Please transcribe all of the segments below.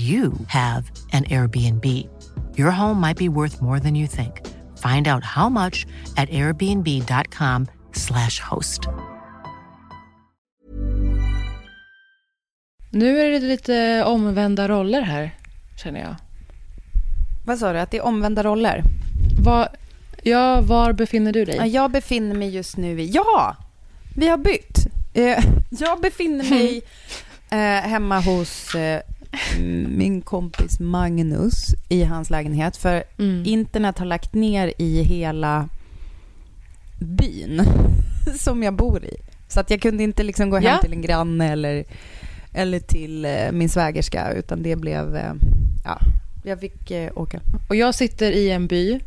you have an Airbnb. Your home might be worth more than you think. Find out how much at airbnb.com/slash host. Nu är det lite omvända roller här, känner jag. Vad sa du? Att det är omvända roller? Var, ja, var befinner du dig? Ja, jag befinner mig just nu i... Ja! Vi har bytt. Eh, jag befinner mig eh, hemma hos eh, min kompis Magnus i hans lägenhet. För Mm. internet har lagt ner i hela byn som jag bor i. Så att jag kunde inte liksom gå hem Ja. till en granne eller, eller till eh, min svägerska utan det blev... Eh, ja, jag fick eh, åka. Och jag sitter i en by,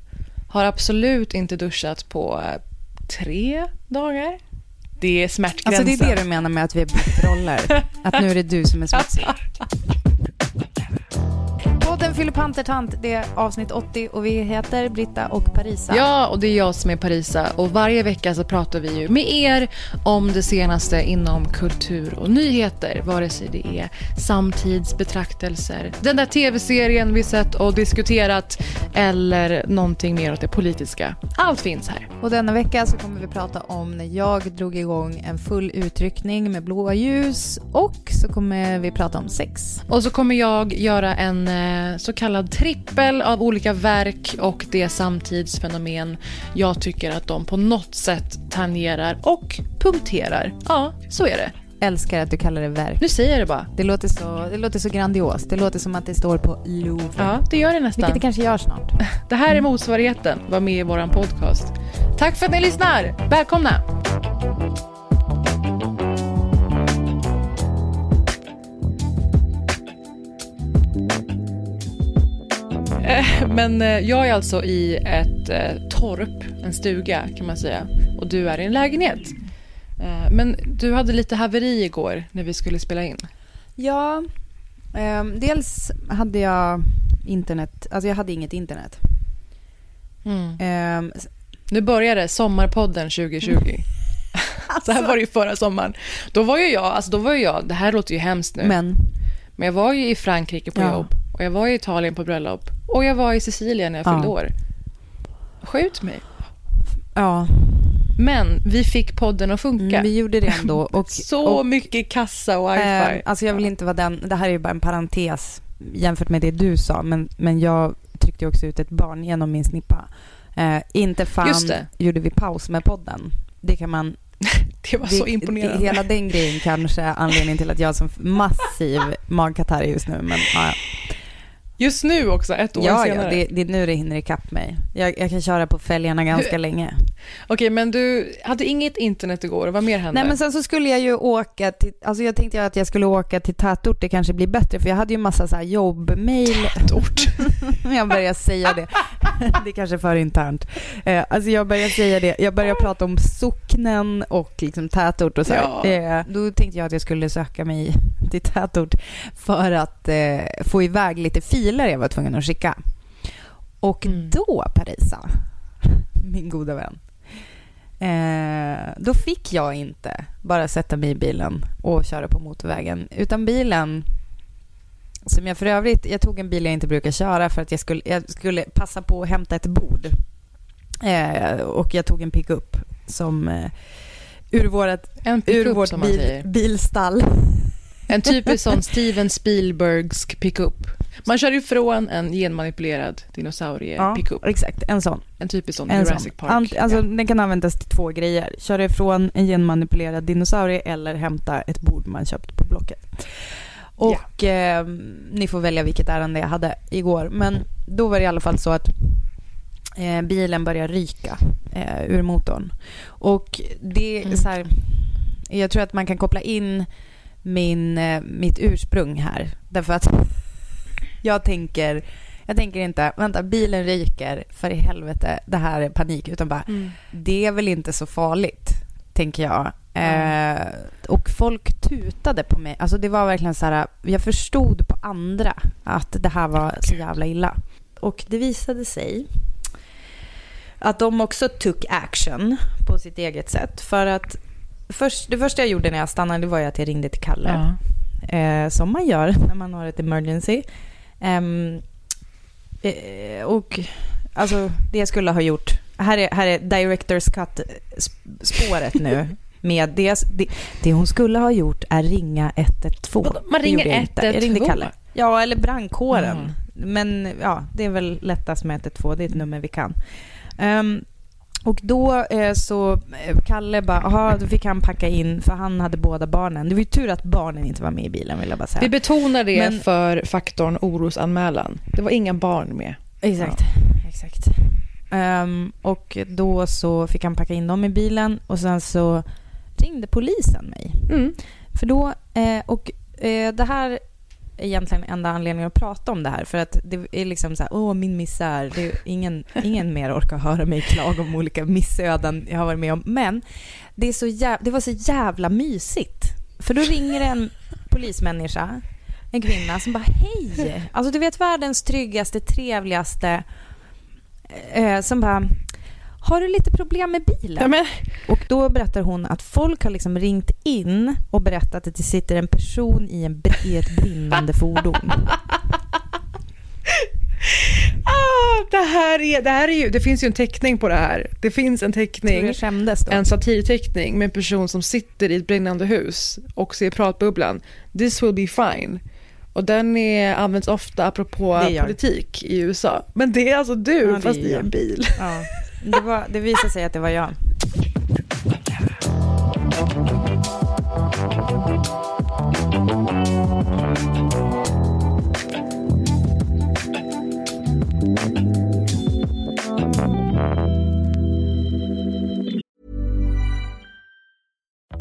har absolut inte duschat på tre dagar. Det är smärtgränsen. Alltså det är det du menar med att vi bytt roller? Att nu är det du som är smutsig? Podden Fyller Pantertant, det är avsnitt 80 och vi heter Britta och Parisa. Ja, och det är jag som är Parisa. Och varje vecka så pratar vi ju med er om det senaste inom kultur och nyheter. Vare sig det är samtidsbetraktelser, den där tv-serien vi sett och diskuterat eller någonting mer åt det politiska. Allt finns här. Och denna vecka så kommer vi prata om när jag drog igång en full utryckning med blåa ljus och så kommer vi prata om sex. Och så kommer jag göra en eh, så kallad trippel av olika verk och det samtidsfenomen jag tycker att de på något sätt tangerar och punkterar. Ja, så är det. Älskar att du kallar det verk. Nu säger jag det bara. Det låter så, det låter så grandiost. Det låter som att det står på Louvre. Ja, det gör det nästan. Vilket det kanske gör snart. Det här är motsvarigheten. Var med i våran podcast. Tack för att ni lyssnar. Välkomna! Men eh, jag är alltså i ett eh, torp, en stuga kan man säga. Och du är i en lägenhet. Eh, Men du hade lite haveri igår när vi skulle spela in. Ja, ehm, dels hade jag internet, alltså jag hade inget internet. Ehm, s- Nu börjar det, Sommarpodden 2020. Så här var det ju förra sommaren. Då var ju jag, alltså då var ju jag, det här låter ju hemskt nu, men, men jag var ju i Frankrike på Ja. jobb och jag var i Italien på bröllop och jag var i Sicilien när jag Ja. fyllde år. Skjut mig. ja, Men vi fick podden att funka. mm, vi gjorde det ändå. Och, Så och, mycket kassa och wifi. ehm, alltså jag vill inte vara den, det här är ju bara en parentes jämfört med det du sa, men, men jag tryckte också ut ett barn genom min snippa. Eh, inte fan gjorde vi paus med podden. Det kan man det var så det, imponerande. Det, hela den grejen kanske är anledningen till att jag har sån massiv magkatarr just nu. Men, ja, ja. Just nu också, ett år ja, senare. ja det, det är nu det hinner ikapp mig. Jag, jag kan köra på fälgarna ganska länge. Okej, men du hade inget internet igår vad mer hände? Nej men sen så skulle jag ju åka till, alltså jag tänkte att jag skulle åka till tätort, det kanske blir bättre för jag hade ju massa så här jobbmail. Tätort. jag börjar säga det. det är kanske för internt. Eh, alltså jag börjar säga det, jag börjar prata om socknen och liksom tätort och så. Ja. Eh, då tänkte jag att jag skulle söka mig till tätort för att eh, få iväg lite filer jag var tvungen att skicka. Och Mm. då, Parisa, min goda vän, eh, då fick jag inte bara sätta mig i bilen och köra på motorvägen, utan bilen som jag för övrigt, jag tog en bil jag inte brukar köra för att jag skulle, jag skulle passa på att hämta ett bord. Eh, och jag tog en pickup som eh, ur, vårat, ur vårt bil, bilstall En typisk sån Steven Spielbergsk pickup. Man kör ifrån en genmanipulerad dinosaurie Ja, pickup. exakt. En sån. En typisk sån En Jurassic sån. Park. Ant, alltså, ja. Den kan användas till två grejer. Köra ifrån en genmanipulerad dinosaurie eller hämta ett bord man köpt på Blocket. Och eh, ni får välja vilket ärende jag hade igår. Men då var det i alla fall så att eh, bilen började ryka eh, ur motorn. Och det är Mm. så här, jag tror att man kan koppla in min, eh, mitt ursprung här. Därför att jag tänker, jag tänker inte, vänta bilen ryker, för i helvete, det här är panik. Utan bara, Mm. det är väl inte så farligt, tänker jag. Eh, och folk tutade på mig. Alltså det var verkligen så här, jag förstod på andra att det här var så jävla illa. Och det visade sig att de också took action på sitt eget sätt. För att först, det första jag gjorde när jag stannade var att jag ringde till Kalle. Ja. Eh, som man gör när man har ett emergency. Eh, och alltså det jag skulle ha gjort, här är, här är Directors Cut-spåret nu. Med det, det, det hon skulle ha gjort är ringa 112. Vadå? Man ringer gjorde jag inte. Jag ringde 112? Kalle. Ja, eller brandkåren. Mm. Men ja, det är väl lättast med 112. Det är ett nummer vi kan. Ehm, och då eh, så, eh, Kalle bara, aha, då fick han packa in, för han hade båda barnen. Det var ju tur att barnen inte var med i bilen vill jag bara säga. Vi betonar det Men- för faktorn orosanmälan. Det var inga barn med. Exakt. exakt. Ehm, och då så fick han packa in dem i bilen och sen så ringde polisen mig. Mm. För då, eh, och eh, det här är egentligen enda anledningen att prata om det här. För att det är liksom så här, åh min misär. Det är ingen, ingen mer orkar höra mig klaga om olika missöden jag har varit med om. Men det, är så jäv, det var så jävla mysigt. För då ringer en polismänniska, en kvinna som bara hej. Alltså du vet världens tryggaste, trevligaste. Eh, som bara, har du lite problem med bilen? Ja, Och då berättar hon att folk har liksom ringt in och berättat att det sitter en person i, en, i ett brinnande fordon. ah, det, här är, det här är ju, det finns ju en teckning på det här. Det finns en teckning, en satirteckning med en person som sitter i ett brinnande hus och ser pratbubblan. This will be fine. Och den är, används ofta apropå politik i USA. Men det är alltså du, Ja, fast i en bil. Ja. Det, var, det visade sig att det var jag.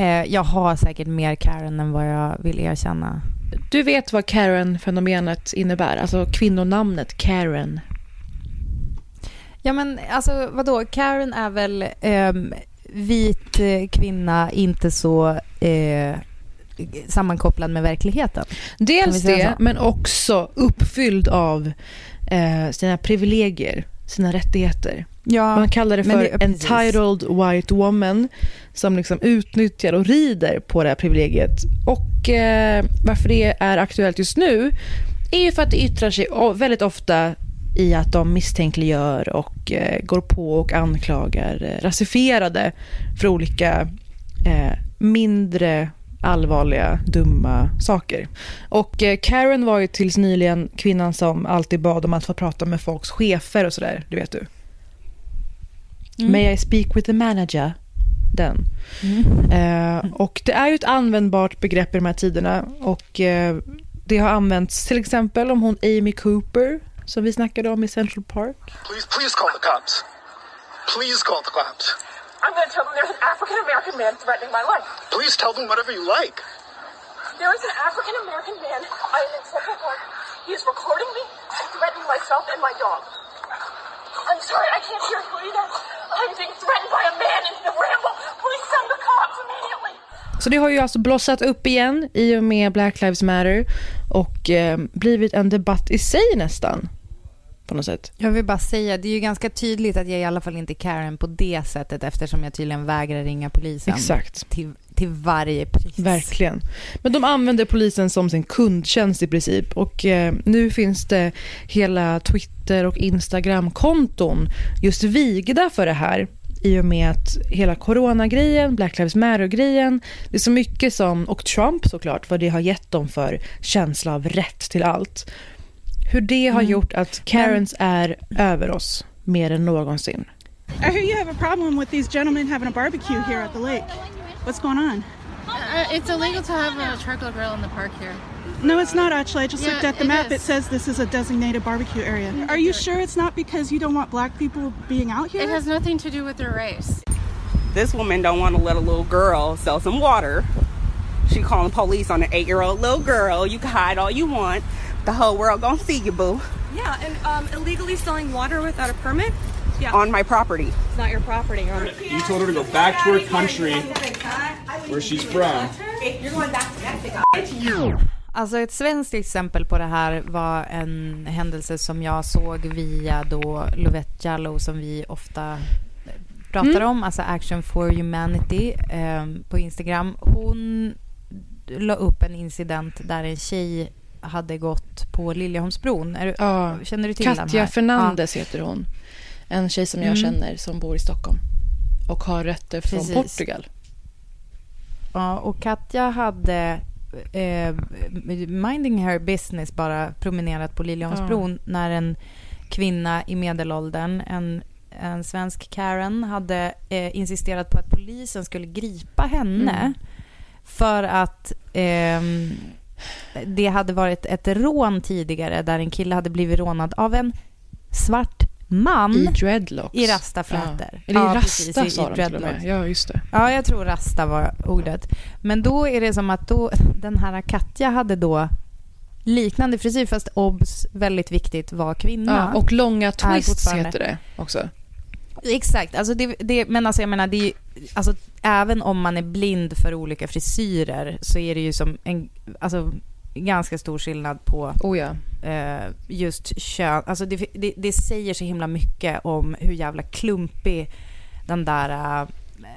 Eh, jag har säkert mer Karen än vad jag vill erkänna. Du vet vad Karen-fenomenet innebär, alltså kvinnonamnet Karen. Ja men alltså vadå, Karen är väl ehm, vit eh, kvinna, inte så eh, sammankopplad med verkligheten. Dels det, men också uppfylld av eh, sina privilegier, sina rättigheter. Ja, Man kallar det för det- entitled white woman som liksom utnyttjar och rider på det här privilegiet. Och eh, varför det är aktuellt just nu är ju för att det yttrar sig väldigt ofta i att de misstänkliggör och eh, går på och anklagar eh, rasifierade för olika eh, mindre allvarliga, dumma saker. Och eh, Karen var ju tills nyligen kvinnan som alltid bad om att få prata med folks chefer och sådär, det vet du. Mm. May I speak with the manager? Den. Mm. Eh, och det är ju ett användbart begrepp i de här tiderna och eh, det har använts till exempel om hon Amy Cooper som vi snackade om i Central Park. Please, please call the cops. Please call the cops. I'm going to tell them there's an African American man threatening my life. Please tell them whatever you like. There is an African American man. I am in Central Park. He is recording me and threatening myself and my dog. I'm sorry, I can't hear you either. I'm being threatened by a man in the ramble. Please send the cops immediately. Så det har ju alltså blossat upp igen i och med Black Lives Matter och eh, blivit en debatt i sig nästan. På något sätt. Jag vill bara säga, det är ju ganska tydligt att jag i alla fall inte är Karen på det sättet eftersom jag tydligen vägrar ringa polisen. Exakt. Till, till varje pris. Verkligen. Men de använder polisen som sin kundtjänst i princip och eh, nu finns det hela Twitter och Instagram-konton just vigda för det här i och med att hela coronagrejen, Black Lives Matter-grejen, det är så mycket som, och Trump såklart, vad det har gett dem för känsla av rätt till allt. Hur det har gjort att Karens är över oss mer än någonsin. I hear you have a problem with these gentlemen having a barbecue here at the lake. What's going on? Uh, it's illegal to have a charcoal grill in the park here. No, it's not actually. I just Yeah, looked at the it map. is. It says this is a designated barbecue area. Are you sure it's not because you don't want black people being out here? It has nothing to do with their race. This woman don't want to let a little girl sell some water. She calling police on an eight-year-old little girl. You can hide all you want. The whole world gonna see you, boo. Yeah, and um, illegally selling water without a permit? Yeah. On my property. It's not your property. You're on You told her to go back to her country where she's from. You're going back to Mexico. Alltså ett svenskt exempel på det här var en händelse som jag såg via då Lovette Jallow som vi ofta pratar Mm. om, alltså Action for Humanity eh, på Instagram. Hon la upp en incident där en tjej hade gått på Liljeholmsbron. Du, Ja, Känner du till den Katja här? Fernandes heter hon. En tjej som jag Mm. känner som bor i Stockholm och har rötter från Precis. Portugal. Ja, och Katja hade eh, minding her business bara promenerat på Liljeholmsbron när en kvinna i medelåldern, en, en svensk Karen, hade eh, insisterat på att polisen skulle gripa henne Mm. för att ehm, det hade varit ett rån tidigare där en kille hade blivit rånad av en svart man I dreadlocks. i rastaflätor. Ja. Eller i Ja, rasta precis, i- sa i med. dreadlocks. Ja, just det. Ja, jag tror rasta var ordet. Men då är det som att då, den här Katja hade då liknande frisyr, fast obs, väldigt viktigt, var kvinna. Ja, och långa twists heter det också. Exakt, alltså det, det, men alltså jag menar, det är alltså även om man är blind för olika frisyrer så är det ju som en, alltså ganska stor skillnad på Oh ja. eh, just kön. Alltså det, det, det säger så himla mycket om hur jävla klumpig den där... eh,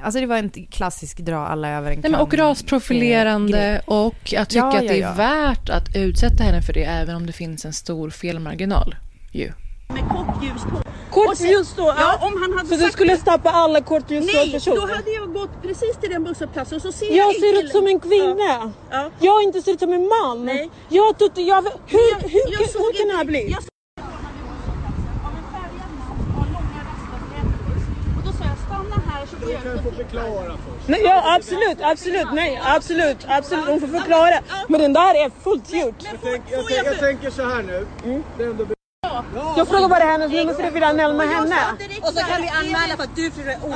alltså det var en klassisk dra alla över en men och kam, rasprofilerande eh, och att tycka Ja, att det är ja, ja. värt att utsätta henne för det även om det finns en stor felmarginal. Ju. Med kortljus på. Kortljus då? Ja, om han hade Så du skulle det- stoppa alla kortljusstrålade Nej, då hade jag gått precis till den busshållplatsen så ser Jag en ser ut som en kvinna. Ja. Ja. Jag har inte sett ut som en man. Nej. Jag har tut- jag, hur, Jag- hur, jag hur, hur kan det här bli? jag- jag så får jag förklara först. Nej, ja absolut, absolut, nej, absolut, absolut. Hon får förklara. Men den där är fullt gjort. Jag, tänk, jag, tänk, jag tänker så här nu. Det är Jag frågar bara hennes nummer för jag vill anmäla henne. Och så kan vi anmäla för att du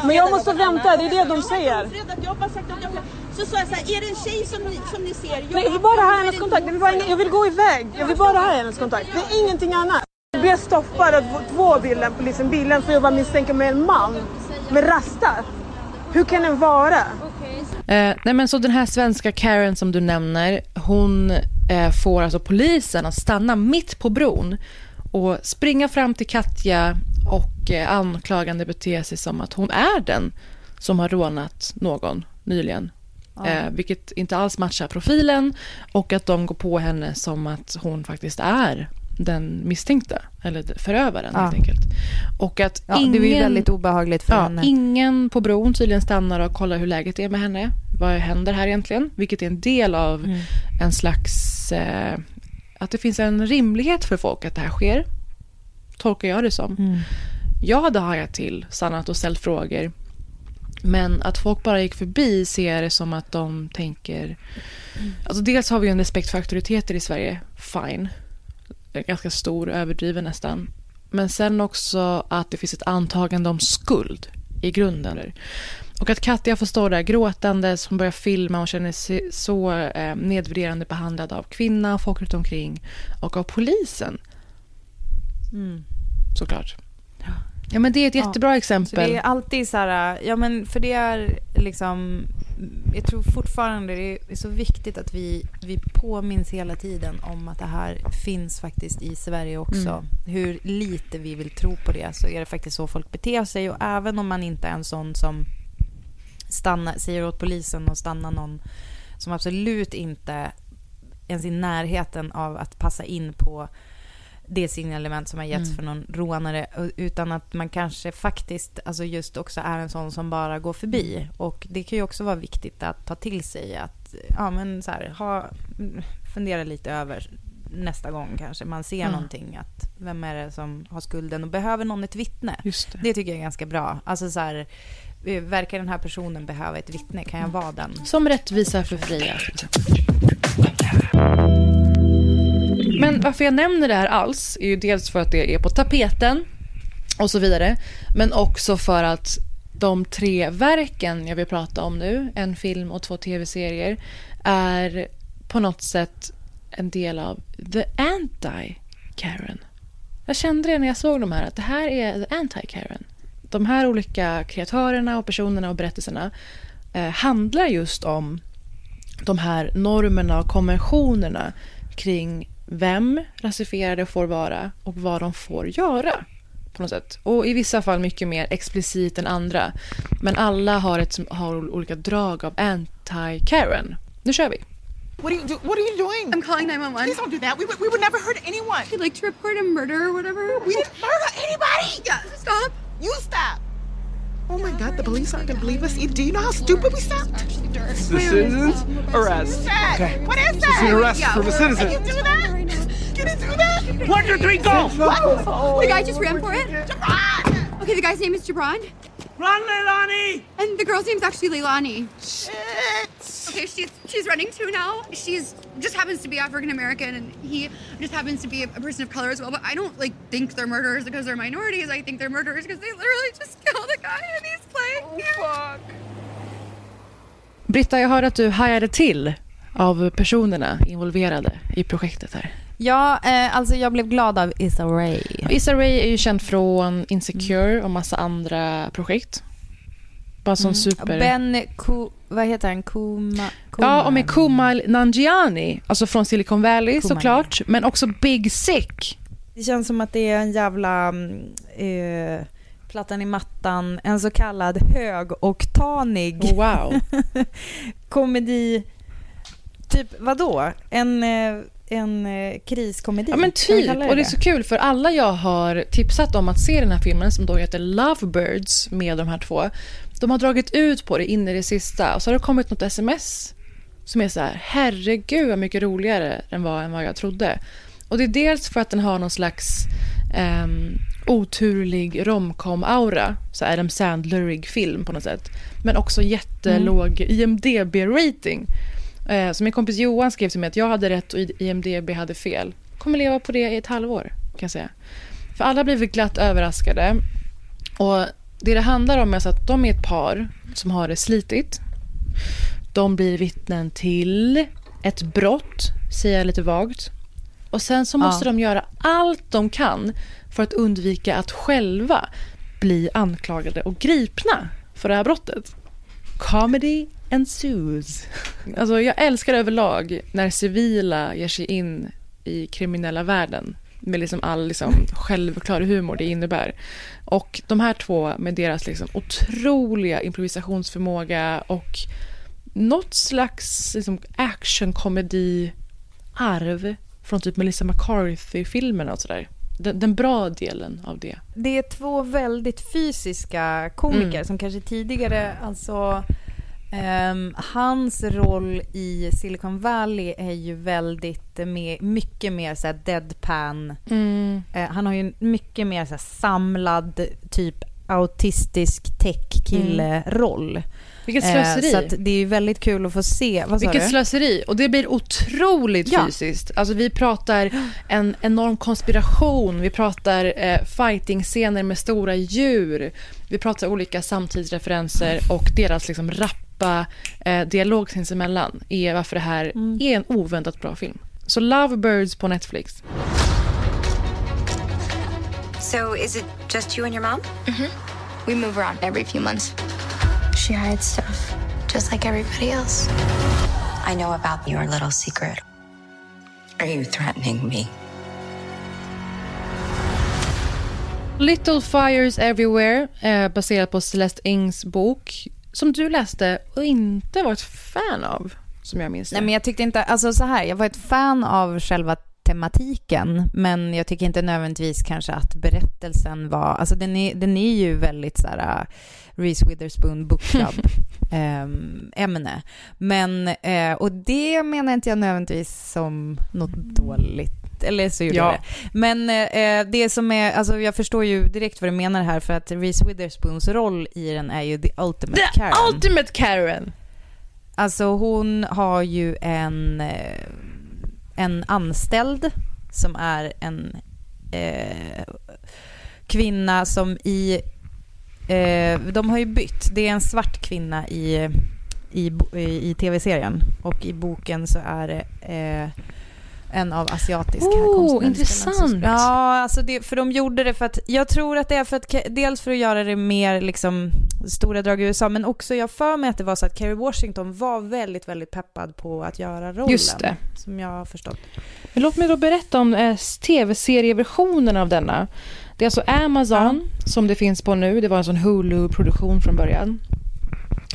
Men jag måste vänta, det är det de säger. Jag har bara sagt att jag Så sa jag så här, är det en tjej som ni, som ni ser? Nej, jag vill bara ha hennes kontakt. Jag vill, bara, jag vill gå iväg. Jag vill bara ha hennes kontakt. Det är ingenting annat. Jag blev stoppad av två bilar, polisen bilen för jag var misstänkt med en man med rastar. Hur kan den vara? Eh, nej men så den här svenska Karen som du nämner, hon eh, får alltså polisen att stanna mitt på bron och springa fram till Katja och eh, anklagande bete sig som att hon är den som har rånat någon nyligen. Ja. Eh, vilket inte alls matchar profilen och att de går på henne som att hon faktiskt är den misstänkta, eller förövaren Ja. helt enkelt. Och att Ja, ingen... det är ju väldigt obehagligt för ja, henne. Ingen på bron tydligen stannar och kollar hur läget är med henne. Vad händer här egentligen? Vilket är en del av Mm. en slags... Eh, att det finns en rimlighet för folk att det här sker. Tolkar jag det som. Mm. Jag hade hajat till, stannat och ställt frågor. Men att folk bara gick förbi ser jag det som att de tänker... Alltså dels har vi en respekt för auktoriteter i Sverige, fine. ganska stor, överdriven nästan. Men sen också att det finns ett antagande om skuld i grunden. Och att Katja får stå där gråtandes, hon börjar filma och känner sig så eh, nedvärderande behandlad av kvinnan, folk runt omkring och av polisen. Mm. Såklart. Ja, men det är ett jättebra Så exempel. det är alltid så här, ja men för det är liksom, jag tror fortfarande det är så viktigt att vi, vi påminns hela tiden om att det här finns faktiskt i Sverige också. Mm. Hur lite vi vill tro på det så är det faktiskt så folk beter sig och även om man inte är en sån som stannar, säger åt polisen och stanna någon som absolut inte ens i närheten av att passa in på det signalement som har getts Mm. för någon rånare utan att man kanske faktiskt alltså just också är en sån som bara går förbi. Och det kan ju också vara viktigt att ta till sig att ja, men så här, ha, fundera lite över nästa gång kanske man ser Ja. någonting att vem är det som har skulden och behöver någon ett vittne? Just det. det tycker jag är ganska bra. Alltså så här, Eh, verkar den här personen behöva ett vittne? Kan jag vara den? Som rättvisa för fria. Men varför jag nämner det här alls är ju dels för att det är på tapeten och så vidare. Men också för att de tre verken jag vill prata om nu, en film och två tv-serier, är på något sätt en del av the anti-Karen. Jag kände det när jag såg de här, att det här är the anti-Karen. De här olika kreatörerna och personerna och berättelserna eh, handlar just om de här normerna och konventionerna kring vem rasifierade får vara och vad de får göra. på något sätt. Och i vissa fall mycket mer explicit än andra. Men alla har, ett, har olika drag av anti-Karen. Nu kör vi! What are you do? What are you doing? I'm calling 911. Please don't do that. We would, we would never hurt anyone. I'd like to report a murder or whatever. We didn't murder anybody. Yeah, stop. You stop. Oh my God, the police aren't gonna believe us. Do you know how stupid we sound? The citizens arrest. Okay. What is that? that? is an arrest for the Can citizen. you do that? Can you do that? One, two, three, go! What? The guy just ran for it. Jabron! Okay, the guy's name is Jabron. Run, Leilani! And the girl's name's actually Leilani. Shit. Okay, she's she's running too now. She's just happens to be African American, and he just happens to be a, a person of color as well. But I don't like think they're murderers because they're minorities. I think they're murderers because they literally just killed a guy and he's playing. Oh fuck. Britta, jag hörde att du hajade till av personerna involverade i projektet här. Ja, eh, alltså jag blev glad av Issa Rae. Issa Rae är ju känd från Insecure och massa andra projekt. Bara som super... Ben, Ku, vad heter han? Kuma, Kuma. Ja, och med Kumail Nanjiani, alltså från Silicon Valley Kumail. såklart, men också Big Sick. Det känns som att det är en jävla mm, eh, plattan i mattan, en så kallad högoktanig Oh, Wow. komedi. Typ vadå? En, eh, en eh, kriskomedi? Ja men typ, kalla och det är så kul för alla jag har tipsat om att se den här filmen som då heter Lovebirds med de här två, de har dragit ut på det in i det sista och så har det kommit något sms som är så här, herregud vad mycket roligare den var än vad jag trodde. Och det är dels för att den har någon slags ehm, oturlig romcom-aura, så Adam Sandlerig film på något sätt, men också jättelåg IMDB-rating. Eh, så min kompis Johan skrev till mig att jag hade rätt och IMDB hade fel. Kommer leva på det i ett halvår, kan jag säga. För alla blir glatt överraskade. Och det det handlar om är alltså att de är ett par som har det slitigt. De blir vittnen till ett brott, säger jag lite vagt. Och sen så måste Ja. de göra allt de kan för att undvika att själva bli anklagade och gripna för det här brottet. Comedy ensues. Alltså jag älskar överlag när civila ger sig in i kriminella världen med liksom all liksom självklar humor det innebär. Och de här två med deras liksom otroliga improvisationsförmåga och något slags liksom actionkomedi-arv från typ Melissa McCarthy-filmerna och sådär. Den, den bra delen av det. Det är två väldigt fysiska komiker Mm. som kanske tidigare, alltså ehm, hans roll i Silicon Valley är ju väldigt mer, mycket mer såhär deadpan. Mm. Eh, han har ju mycket mer såhär samlad typ autistisk tech-kille-roll. Vilket Eh, slöseri. så att det är ju väldigt kul att få se. Vad Vilket du? slöseri. Och det blir otroligt Ja. fysiskt. Alltså vi pratar en enorm konspiration. Vi pratar eh, fighting-scener med stora djur. Vi pratar olika samtidsreferenser och deras liksom rappa eh, dialog sinsemellan är varför det här Mm. är en oväntat bra film. Så Lovebirds på Netflix. So is it just you and your mom? Mm-hmm. We move around every few months. She hides stuff, just like everybody else. I know about your little secret. Are you threatening me? Little Fires Everywhere, eh, baserat på Celeste Ings bok, som du läste och inte var ett fan av, som jag minns det. Nej, men jag tyckte inte, alltså så här, jag var ett fan av själva tematiken, men jag tycker inte nödvändigtvis kanske att berättelsen var, alltså den är, den är ju väldigt så här uh, Reese Witherspoon book club ehm, ämne. Men, eh, och det menar inte jag nödvändigtvis som något dåligt. Eller så gjorde Ja. jag det. Men eh, det som är, alltså jag förstår ju direkt vad du menar här för att Reese Witherspoons roll i den är ju the ultimate The Karen. ultimate Karen! Alltså hon har ju en, eh, en anställd som är en eh, kvinna som i... Eh, de har ju bytt. Det är en svart kvinna i, i, i tv-serien och i boken så är det eh, en av asiatisk Oh, härkomst. Intressant. Ja, alltså det, för de gjorde det för att, jag tror att det är för att, dels för att göra det mer liksom stora drag i USA, men också jag för mig att det var så att Kerry Washington var väldigt, väldigt peppad på att göra rollen. Just det. Som jag har förstått. Men låt mig då berätta om eh, tv-serieversionen av denna. Det är alltså Amazon som det finns på nu. Det var en sån Hulu-produktion från början.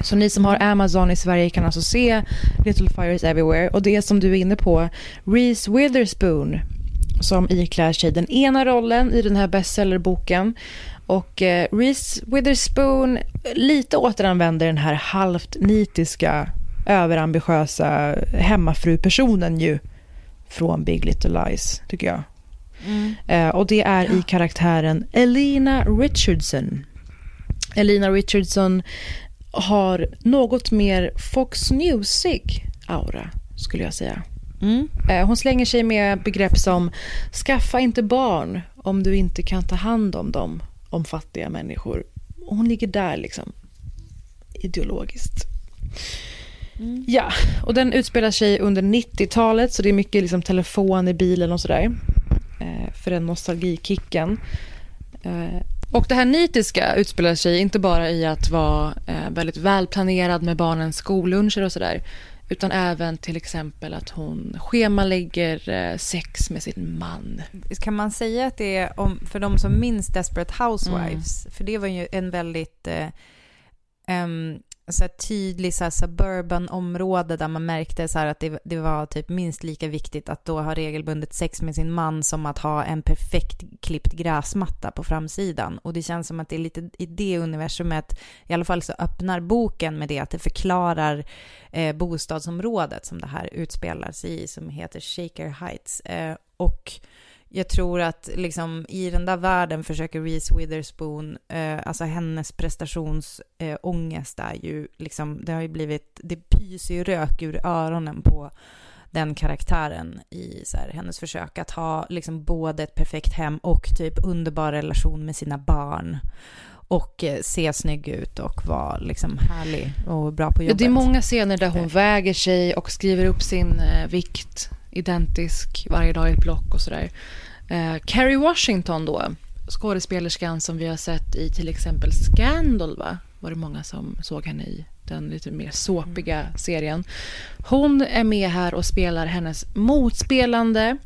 Så ni som har Amazon i Sverige kan alltså se Little Fires Everywhere. Och det är som du är inne på, Reese Witherspoon som iklär sig den ena rollen i den här bestsellerboken. Och eh, Reese Witherspoon lite återanvänder den här halvt nitiska, överambitiösa hemmafru-personen ju från Big Little Lies, tycker jag. Eh, och det är i karaktären Elina Richardson. Elina Richardson har något mer Fox Music aura, skulle jag säga. Eh, hon slänger sig med begrepp som skaffa inte barn om du inte kan ta hand om dem, om fattiga människor. Och hon ligger där liksom, ideologiskt. Ja, och den utspelar sig under 90-talet så det är mycket liksom telefon i bilen och sådär. Eh, för den nostalgikicken. Eh, och det här nitiska utspelar sig inte bara i att vara eh, väldigt välplanerad med barnens skolluncher och sådär. Utan även till exempel att hon schemalägger eh, sex med sin man. Kan man säga att det är, om, för de som minns Desperate Housewives, för det var ju en väldigt eh, em, så här tydlig så här suburban område där man märkte så här att det, det var typ minst lika viktigt att då ha regelbundet sex med sin man som att ha en perfekt klippt gräsmatta på framsidan. Och det känns som att det är lite i det universumet, i alla fall så öppnar boken med det, att det förklarar eh, bostadsområdet som det här utspelar sig i, som heter Shaker Heights. Eh, och jag tror att liksom i den där världen försöker Reese Witherspoon, eh, alltså hennes prestationsångest eh, är ju liksom, det har ju blivit, det pyser ju rök ur öronen på den karaktären i så här, hennes försök att ha liksom både ett perfekt hem och typ underbar relation med sina barn och eh, se snygg ut och vara liksom härlig och bra på Ja, jobbet. det är många scener där hon väger sig och skriver upp sin eh, vikt identisk varje dag i ett block och sådär. Eh, Kerry Washington då, skådespelerskan som vi har sett i till exempel Scandal, va? var det många som såg henne i den lite mer såpiga serien. Hon är med här och spelar hennes motspelande,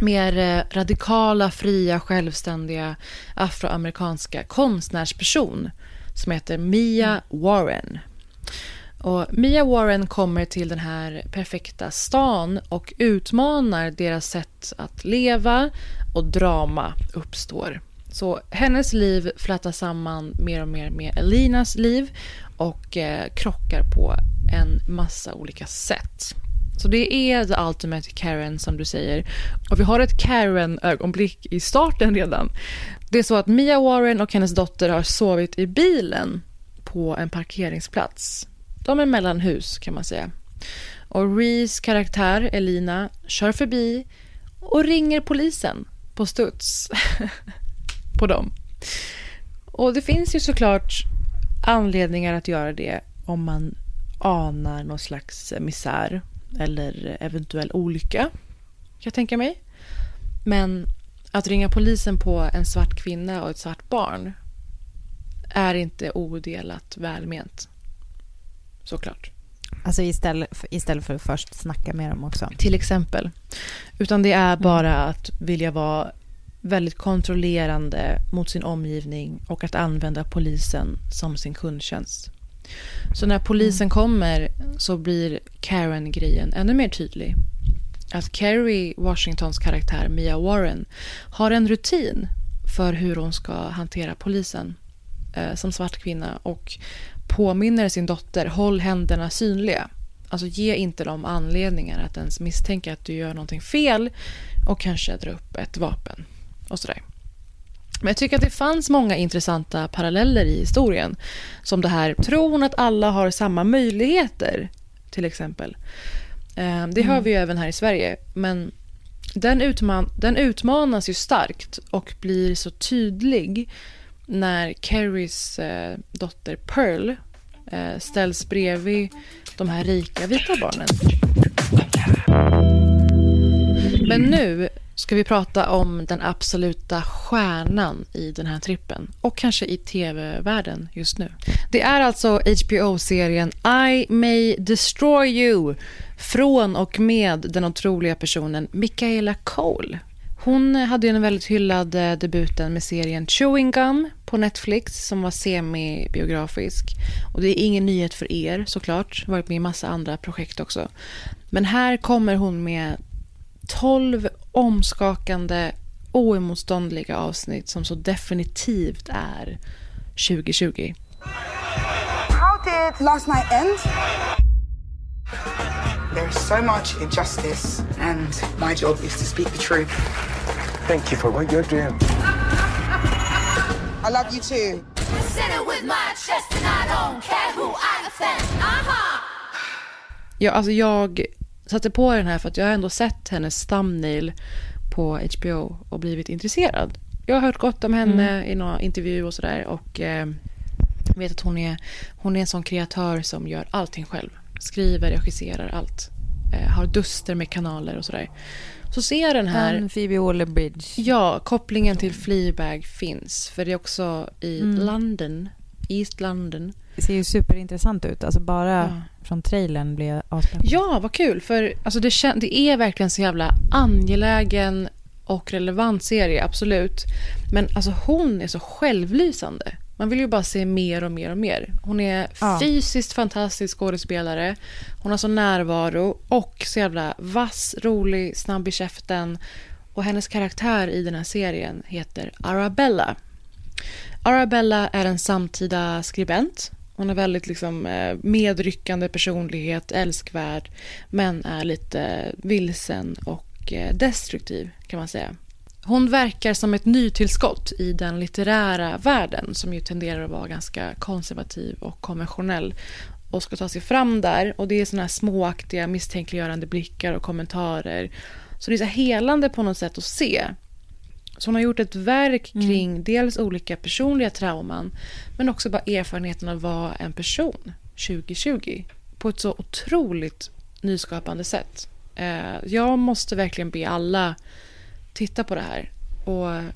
mer eh, radikala, fria, självständiga afroamerikanska konstnärsperson som heter Mia Warren. Och Mia Warren kommer till den här perfekta stan och utmanar deras sätt att leva och drama uppstår. Så hennes liv flätas samman mer och mer med Elinas liv och eh, krockar på en massa olika sätt. Så det är the ultimate Karen som du säger. Och vi har ett Karen-ögonblick i starten redan. Det är så att Mia Warren och hennes dotter har sovit i bilen på en parkeringsplats. De är mellanhus kan man säga. Och Rees karaktär Elina kör förbi och ringer polisen på studs på dem. Och det finns ju såklart anledningar att göra det om man anar någon slags misär eller eventuell olycka, kan jag tänka mig. Men att ringa polisen på en svart kvinna och ett svart barn är inte odelat välment. Såklart. Alltså istället för, istället för att först snacka med dem också. Till exempel. Utan det är bara att vilja vara väldigt kontrollerande mot sin omgivning och att använda polisen som sin kundtjänst. Så när polisen mm. kommer så blir Karen-grejen ännu mer tydlig. Att Kerry Washingtons karaktär Mia Warren har en rutin för hur hon ska hantera polisen eh, som svart kvinna och påminner sin dotter håll händerna synliga. Alltså ge inte dem anledningar att ens misstänka att du gör någonting fel och kanske dra upp ett vapen och sådär. Men jag tycker att det fanns många intressanta paralleller i historien. Som det här tron att alla har samma möjligheter, till exempel. Eh, det hör mm. vi ju även här i Sverige. Men den, utman den utmanas ju starkt och blir så tydlig när Carries eh, dotter Pearl eh, ställs bredvid de här rika vita barnen. Men nu ska vi prata om den absoluta stjärnan i den här trippen och kanske i tv-världen just nu. Det är alltså HBO-serien I May Destroy You från och med den otroliga personen Michaela Cole. Hon hade den väldigt hyllade eh, debuten med serien Chewing Gum på Netflix som var semi-biografisk. Och det är ingen nyhet för er såklart, varit med i massa andra projekt också. Men här kommer hon med 12 omskakande, oemotståndliga avsnitt som så definitivt är 2020. How did last night end? There is so much injustice and my job is to speak the truth. Thank you for what you're doing. I love you too. Ja, alltså jag satte på den här för att jag har ändå sett hennes thumbnail på HBO och blivit intresserad. Jag har hört gott om henne mm. i någon intervju och sådär och eh, vet att hon är, hon är en sån kreatör som gör allting själv. Skriver, regisserar, allt. Eh, har duster med kanaler och sådär. Så ser jag den här... En Phoebe Waller-Bridge. Ja, kopplingen till Fleabag finns. För det är också i mm. London, East London. Det ser ju superintressant ut. Alltså bara ja. från trailern blir jag avslappnad. Ja, vad kul. För alltså det, det är verkligen så jävla angelägen och relevant serie, absolut. Men alltså hon är så självlysande. Man vill ju bara se mer och mer och mer. Hon är ja. fysiskt fantastisk skådespelare. Hon har så närvaro och så jävla vass, rolig, snabb i käften. Och hennes karaktär i den här serien heter Arabella. Arabella är en samtida skribent. Hon har väldigt liksom eh, medryckande personlighet, älskvärd men är lite vilsen och eh, destruktiv kan man säga. Hon verkar som ett nytillskott i den litterära världen som ju tenderar att vara ganska konservativ och konventionell och ska ta sig fram där. Och Det är såna här småaktiga misstänkliggörande blickar och kommentarer. Så det är så helande på något sätt att se. Så hon har gjort ett verk mm. kring mm. dels olika personliga trauman men också bara erfarenheten av att vara en person 2020 på ett så otroligt nyskapande sätt. Eh, jag måste verkligen be alla titta på det här. Och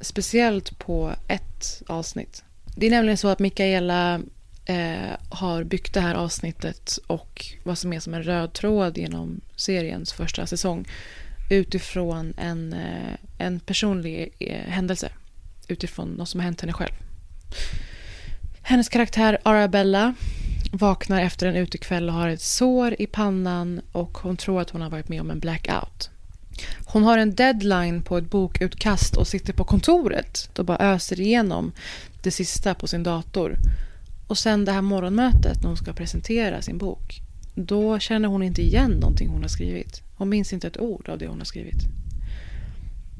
speciellt på ett avsnitt. Det är nämligen så att Mikaela eh, har byggt det här avsnittet och vad som är som en röd tråd genom seriens första säsong utifrån en, eh, en personlig eh, händelse. Utifrån något som har hänt henne själv. Hennes karaktär Arabella vaknar efter en utekväll och har ett sår i pannan och hon tror att hon har varit med om en blackout. Hon har en deadline på ett bokutkast och sitter på kontoret och bara öser igenom det sista på sin dator. Och sen det här morgonmötet när hon ska presentera sin bok. Då känner hon inte igen någonting hon har skrivit. Hon minns inte ett ord av det hon har skrivit.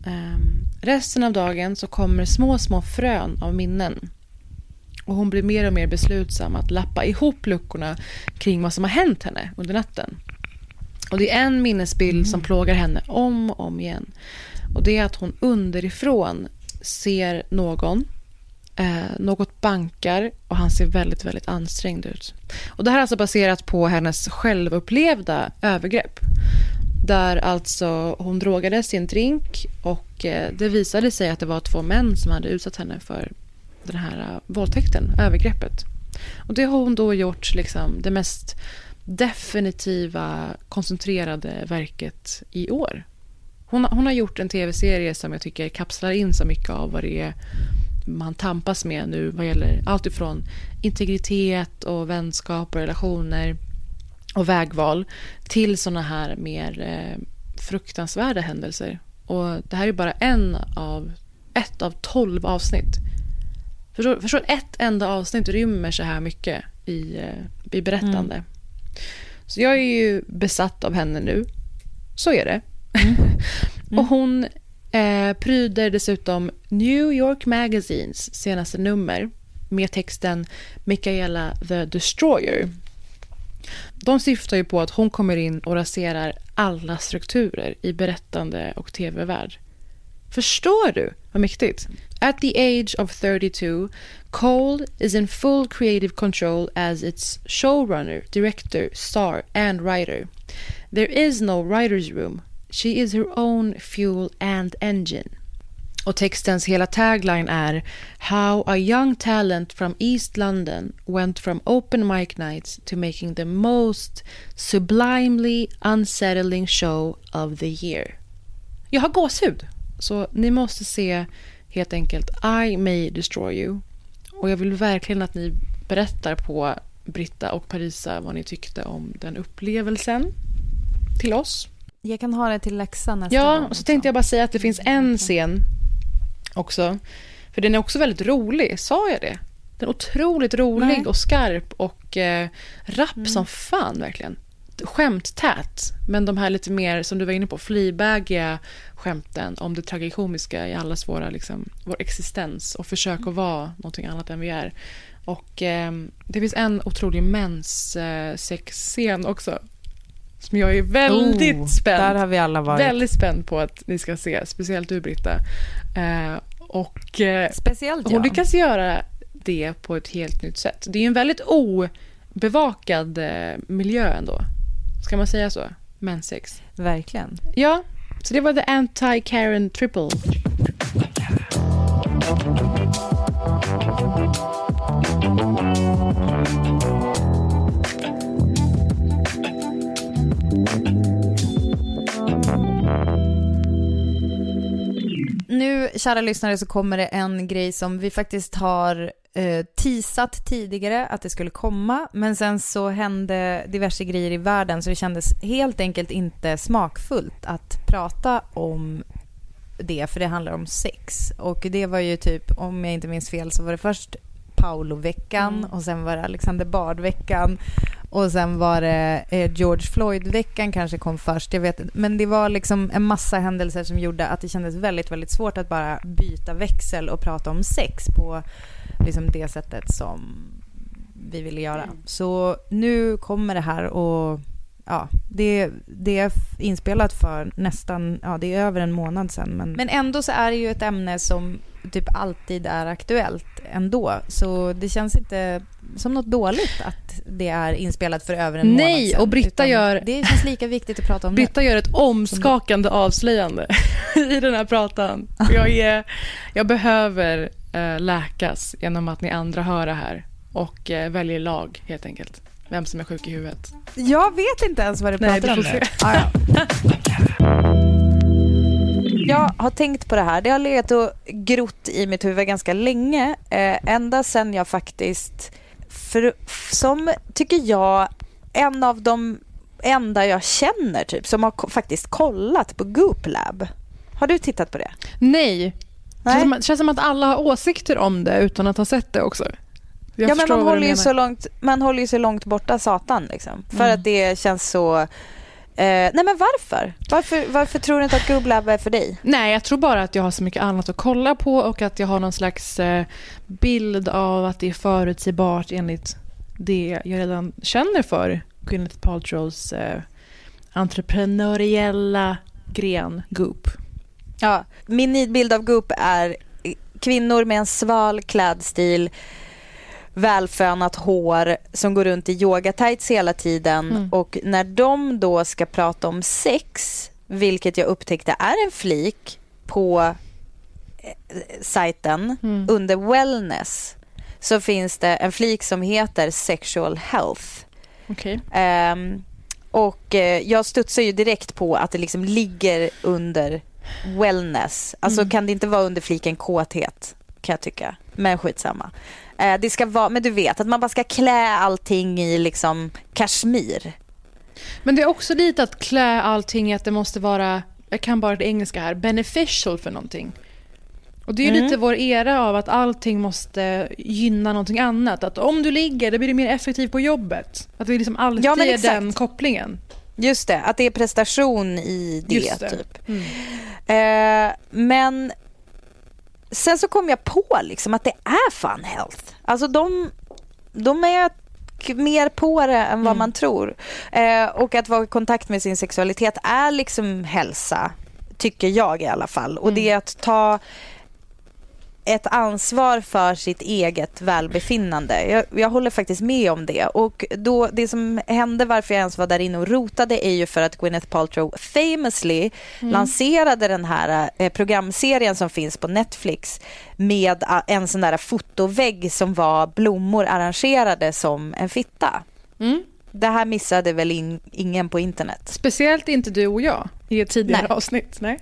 Um, resten av dagen så kommer små, små frön av minnen. Och hon blir mer och mer beslutsam att lappa ihop luckorna kring vad som har hänt henne under natten. Och det är en minnesbild som plågar henne om och om igen. Och det är att hon underifrån ser någon Eh, något bankar och han ser väldigt, väldigt ansträngd ut. Och Det här är alltså baserat på hennes självupplevda övergrepp. Där alltså hon drogades i en drink och eh, det visade sig att det var två män som hade utsatt henne för den här uh, våldtäkten, övergreppet. Och det har hon då gjort liksom det mest definitiva, koncentrerade verket i år. Hon, hon har gjort en tv-serie som jag tycker kapslar in så mycket av vad det är man tampas med nu vad gäller allt ifrån integritet och vänskap och relationer och vägval till såna här mer eh, fruktansvärda händelser. Och det här är bara en av, ett av tolv avsnitt. Förstår, förstår ett enda avsnitt rymmer så här mycket i, eh, i berättande. Mm. Så jag är ju besatt av henne nu. Så är det. Mm. Mm. och hon eh, pryder dessutom New York Magazines senaste nummer med texten Michaela the Destroyer. De syftar ju på att hon kommer in och raserar alla strukturer i berättande och tv-värld. Förstår du vad mäktigt? At the age of 32, Cole is in full creative control as its showrunner, director, star and writer. There is no writer's room, She is her own fuel and engine. Och textens hela tagline är How a young talent from East London went from open mic nights to making the most sublimely unsettling show of the year. Jag har gåshud, så ni måste se helt enkelt I may destroy you. Och jag vill verkligen att ni berättar på Britta och Parisa vad ni tyckte om den upplevelsen till oss. Jag kan ha det till läxan nästa ja, gång. Och så tänkte jag bara säga att det finns en scen också. För den är också väldigt rolig, sa jag det? Den är otroligt rolig Nej. och skarp och eh, rapp mm. som fan verkligen. Skämttät, men de här lite mer, som du var inne på, fleabagiga skämten om det tragikomiska i allas våra, liksom, vår existens och försök att vara någonting annat än vi är. Och eh, det finns en otrolig menssexscen eh, också som jag är väldigt oh, spänd. Där har vi alla varit. Väldigt spänd på att ni ska se, speciellt du Britta. Eh, och eh, speciellt, hon lyckas göra det på ett helt nytt sätt. Det är en väldigt obevakad eh, miljö ändå. Ska man säga så? Mensex. Verkligen. Ja, så det var the anti-Karen triple. Nu, kära lyssnare, så kommer det en grej som vi faktiskt har eh, teasat tidigare att det skulle komma, men sen så hände diverse grejer i världen så det kändes helt enkelt inte smakfullt att prata om det, för det handlar om sex. Och det var ju typ, om jag inte minns fel, så var det först Paolo-veckan mm. och sen var det Alexander Bard-veckan och sen var det eh, George Floyd-veckan kanske kom först, jag vet Men det var liksom en massa händelser som gjorde att det kändes väldigt, väldigt svårt att bara byta växel och prata om sex på liksom det sättet som vi ville göra. Mm. Så nu kommer det här och ja, det, det är inspelat för nästan, ja det är över en månad sedan. Men, men ändå så är det ju ett ämne som typ alltid är aktuellt ändå. Så det känns inte som något dåligt att det är inspelat för över en Nej, månad. Nej, och Britta gör... Det känns lika viktigt att prata om Britta gör ett omskakande avslöjande i den här pratan. Jag, är, jag behöver läkas genom att ni andra hör det här och äh, väljer lag helt enkelt. Vem som är sjuk i huvudet. Jag vet inte ens vad du pratar Nej, om nu. Ah, ja. Jag har tänkt på det här. Det har legat och grott i mitt huvud ganska länge. Eh, ända sen jag faktiskt, för, som tycker jag, en av de enda jag känner typ som har faktiskt kollat på Goop Lab. Har du tittat på det? Nej. Nej. Det känns som att alla har åsikter om det utan att ha sett det också. Jag ja, men man håller, ju så långt, man håller ju så långt borta satan liksom. För mm. att det känns så nej men varför? varför? Varför tror du inte att Googlab är för dig? Nej, jag tror bara att jag har så mycket annat att kolla på och att jag har någon slags eh, bild av att det är förutsägbart enligt det jag redan känner för Gwyneth Paltrows eh, entreprenöriella gren Goop. Ja, min nidbild av Goop är kvinnor med en sval klädstil, välfönat hår som går runt i yogatights hela tiden mm. och när de då ska prata om sex, vilket jag upptäckte är en flik på eh, sajten mm. under wellness så finns det en flik som heter sexual health. Okay. Um, ehm, och uh, jag studsar ju direkt på att det liksom ligger under wellness. Alltså mm. kan det inte vara under fliken kåthet kan jag tycka. Men skitsamma. Uh, det ska vara, men du vet att man bara ska klä allting i liksom kashmir. Men det är också lite att klä allting i att det måste vara, jag kan bara det engelska här, beneficial för någonting. Och det är mm. lite vår era av att allting måste gynna någonting annat. Att om du ligger, då blir du mer effektiv på jobbet. Att det liksom alltid ja, är den kopplingen. Just det, att det är prestation i det. det. Typ. Mm. Eh, men sen så kom jag på liksom att det är fun health. Alltså de, de är mer på det än vad mm. man tror. Eh, och att vara i kontakt med sin sexualitet är liksom hälsa, tycker jag i alla fall. Och det är att ta ett ansvar för sitt eget välbefinnande. Jag, jag, håller faktiskt med om det. Och då, det som hände varför jag ens var där inne och rotade är ju för att Gwyneth Paltrow famously mm. lanserade den här eh, programserien som finns på Netflix med eh, en sån där fotovägg som var blommor arrangerade som en fitta. Mm. Det här missade väl in, ingen på internet? Speciellt inte du och jag i ett tidigare Nej. avsnitt. Nej.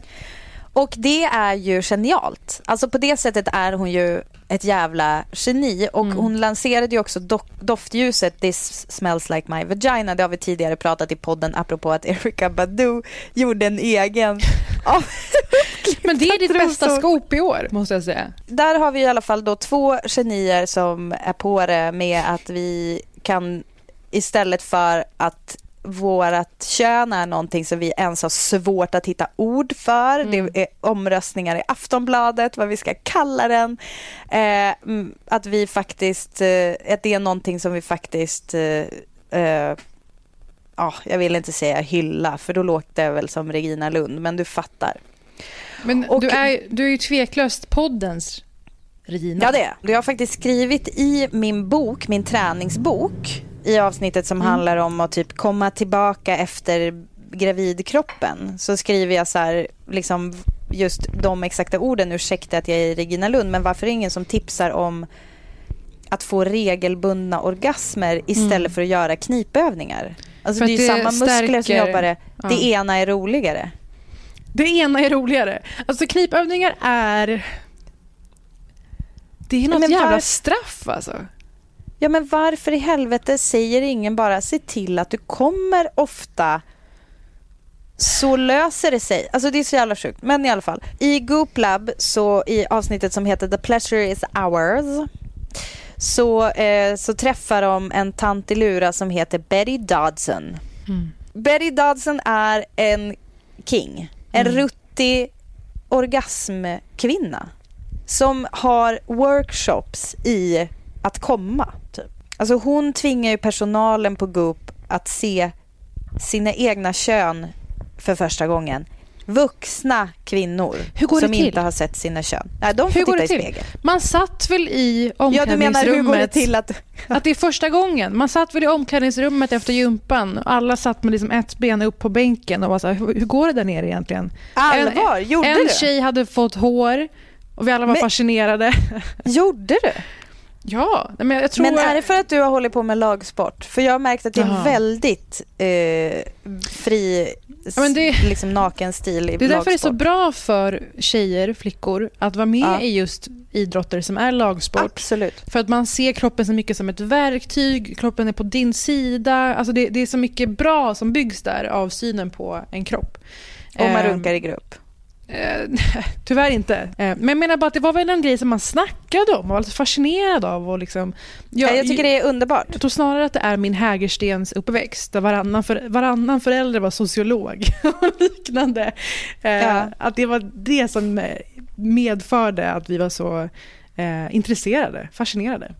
Och det är ju genialt. Alltså på det sättet är hon ju ett jävla geni. Och mm. hon lanserade ju också do doftljuset This smells like my vagina. Det har vi tidigare pratat i podden apropå att Erika Badu gjorde en egen. Men det är ditt bästa scoop i år måste jag säga. Där har vi i alla fall då två genier som är på det med att vi kan istället för att vårt kön är någonting som vi ens har svårt att hitta ord för. Mm. Det är omröstningar i Aftonbladet, vad vi ska kalla den. Eh, att vi faktiskt, eh, att det är någonting som vi faktiskt eh, ja, jag vill inte säga hylla, för då låter det väl som Regina Lund, men du fattar. Men och, du, är, du är ju tveklöst poddens Regina. Ja, det är Jag har faktiskt skrivit i min bok, min träningsbok, i avsnittet som mm. handlar om att typ komma tillbaka efter gravidkroppen så skriver jag så här, liksom just de exakta orden, ursäkta att jag är Regina Lund, men varför är det ingen som tipsar om att få regelbundna orgasmer istället mm. för att göra knipövningar? Alltså det är ju samma stärker, muskler som jobbar, det, ja. det ena är roligare. Det ena är roligare. Alltså knipövningar är... Det är något jävla var... straff alltså. Ja, men varför i helvete säger ingen bara se till att du kommer ofta så löser det sig. Alltså det är så jävla sjukt. Men i alla fall. I Goop Lab, så i avsnittet som heter The pleasure is ours så, eh, så träffar de en tant i Lura som heter Betty Dodson. Mm. Betty Dodson är en king. En mm. ruttig orgasmkvinna som har workshops i att komma. Alltså hon tvingar ju personalen på Goop att se sina egna kön för första gången. Vuxna kvinnor som inte har sett sina kön. Nej, de får hur titta i spegeln. Man satt väl i omklädningsrummet... Ja, du menar hur går det till att... att det är första gången. Man satt väl i omklädningsrummet efter gympan alla satt med liksom ett ben upp på bänken och var så här, hur, hur går det där nere egentligen? Allvar? En, Gjorde en du? En tjej hade fått hår och vi alla var Men, fascinerade. Gjorde du? Ja, men jag tror... Men är det för att du har hållit på med lagsport? För jag har märkt att det är en väldigt eh, fri, ja, det, liksom naken stil i lagsport. Det är därför det är så bra för tjejer, flickor, att vara med ja. i just idrotter som är lagsport. Absolut. För att man ser kroppen så mycket som ett verktyg, kroppen är på din sida. Alltså det, det är så mycket bra som byggs där av synen på en kropp. Och man ehm, runkar i grupp. Eh, tyvärr inte. Eh, men jag menar bara att det var väl en grej som man snackade om och var lite fascinerad av. Och liksom, jag, jag tycker det är underbart. Jag tror snarare att det är min Hägerstens uppväxt där varannan, för, varannan förälder var sociolog och liknande. Eh, ja. Att det var det som medförde att vi var så intresserade, fascinerade.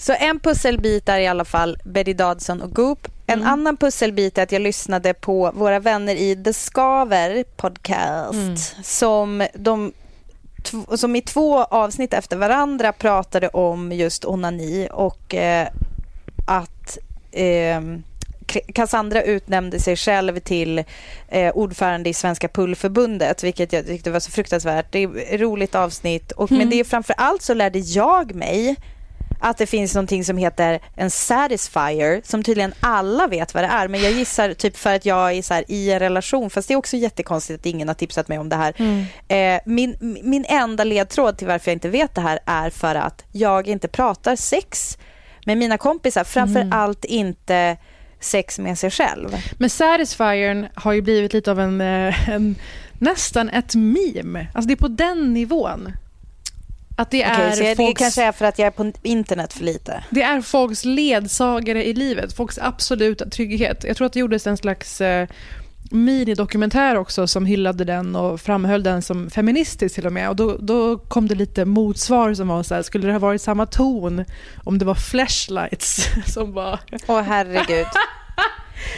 Så en pusselbit är i alla fall Betty Dodson och Goop. En mm. annan pusselbit är att jag lyssnade på våra vänner i The Skaver podcast mm. som, de, som i två avsnitt efter varandra pratade om just onani och eh, att eh, Cassandra utnämnde sig själv till eh, ordförande i Svenska pullförbundet, vilket jag tyckte var så fruktansvärt. Det är ett roligt avsnitt, och, mm. men det är framför allt så lärde jag mig att det finns någonting som heter en satisfier som tydligen alla vet vad det är. Men jag gissar typ för att jag är så här, i en relation, fast det är också jättekonstigt att ingen har tipsat mig om det här. Mm. Eh, min, min enda ledtråd till varför jag inte vet det här är för att jag inte pratar sex med mina kompisar. Framför mm. allt inte sex med sig själv. Men Satisfiern har ju blivit lite av en, eh, en nästan ett meme. Alltså det är på den nivån. Att det är okay, folks, det kanske är för att jag är på internet för lite. Det är folks ledsagare i livet, folks absoluta trygghet. Jag tror att det gjordes en slags eh, minidokumentär också som hyllade den och framhöll den som feministisk till och med. Och då, då kom det lite motsvar som var så här, skulle det ha varit samma ton om det var flashlights som var... Åh herregud.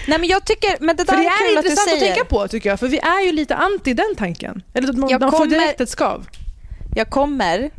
Nej men jag tycker, men det där för det är, är intressant att, att, tänka på tycker jag, för vi är ju lite anti den tanken. Eller man, man kommer, får direkt ett skav. Jag kommer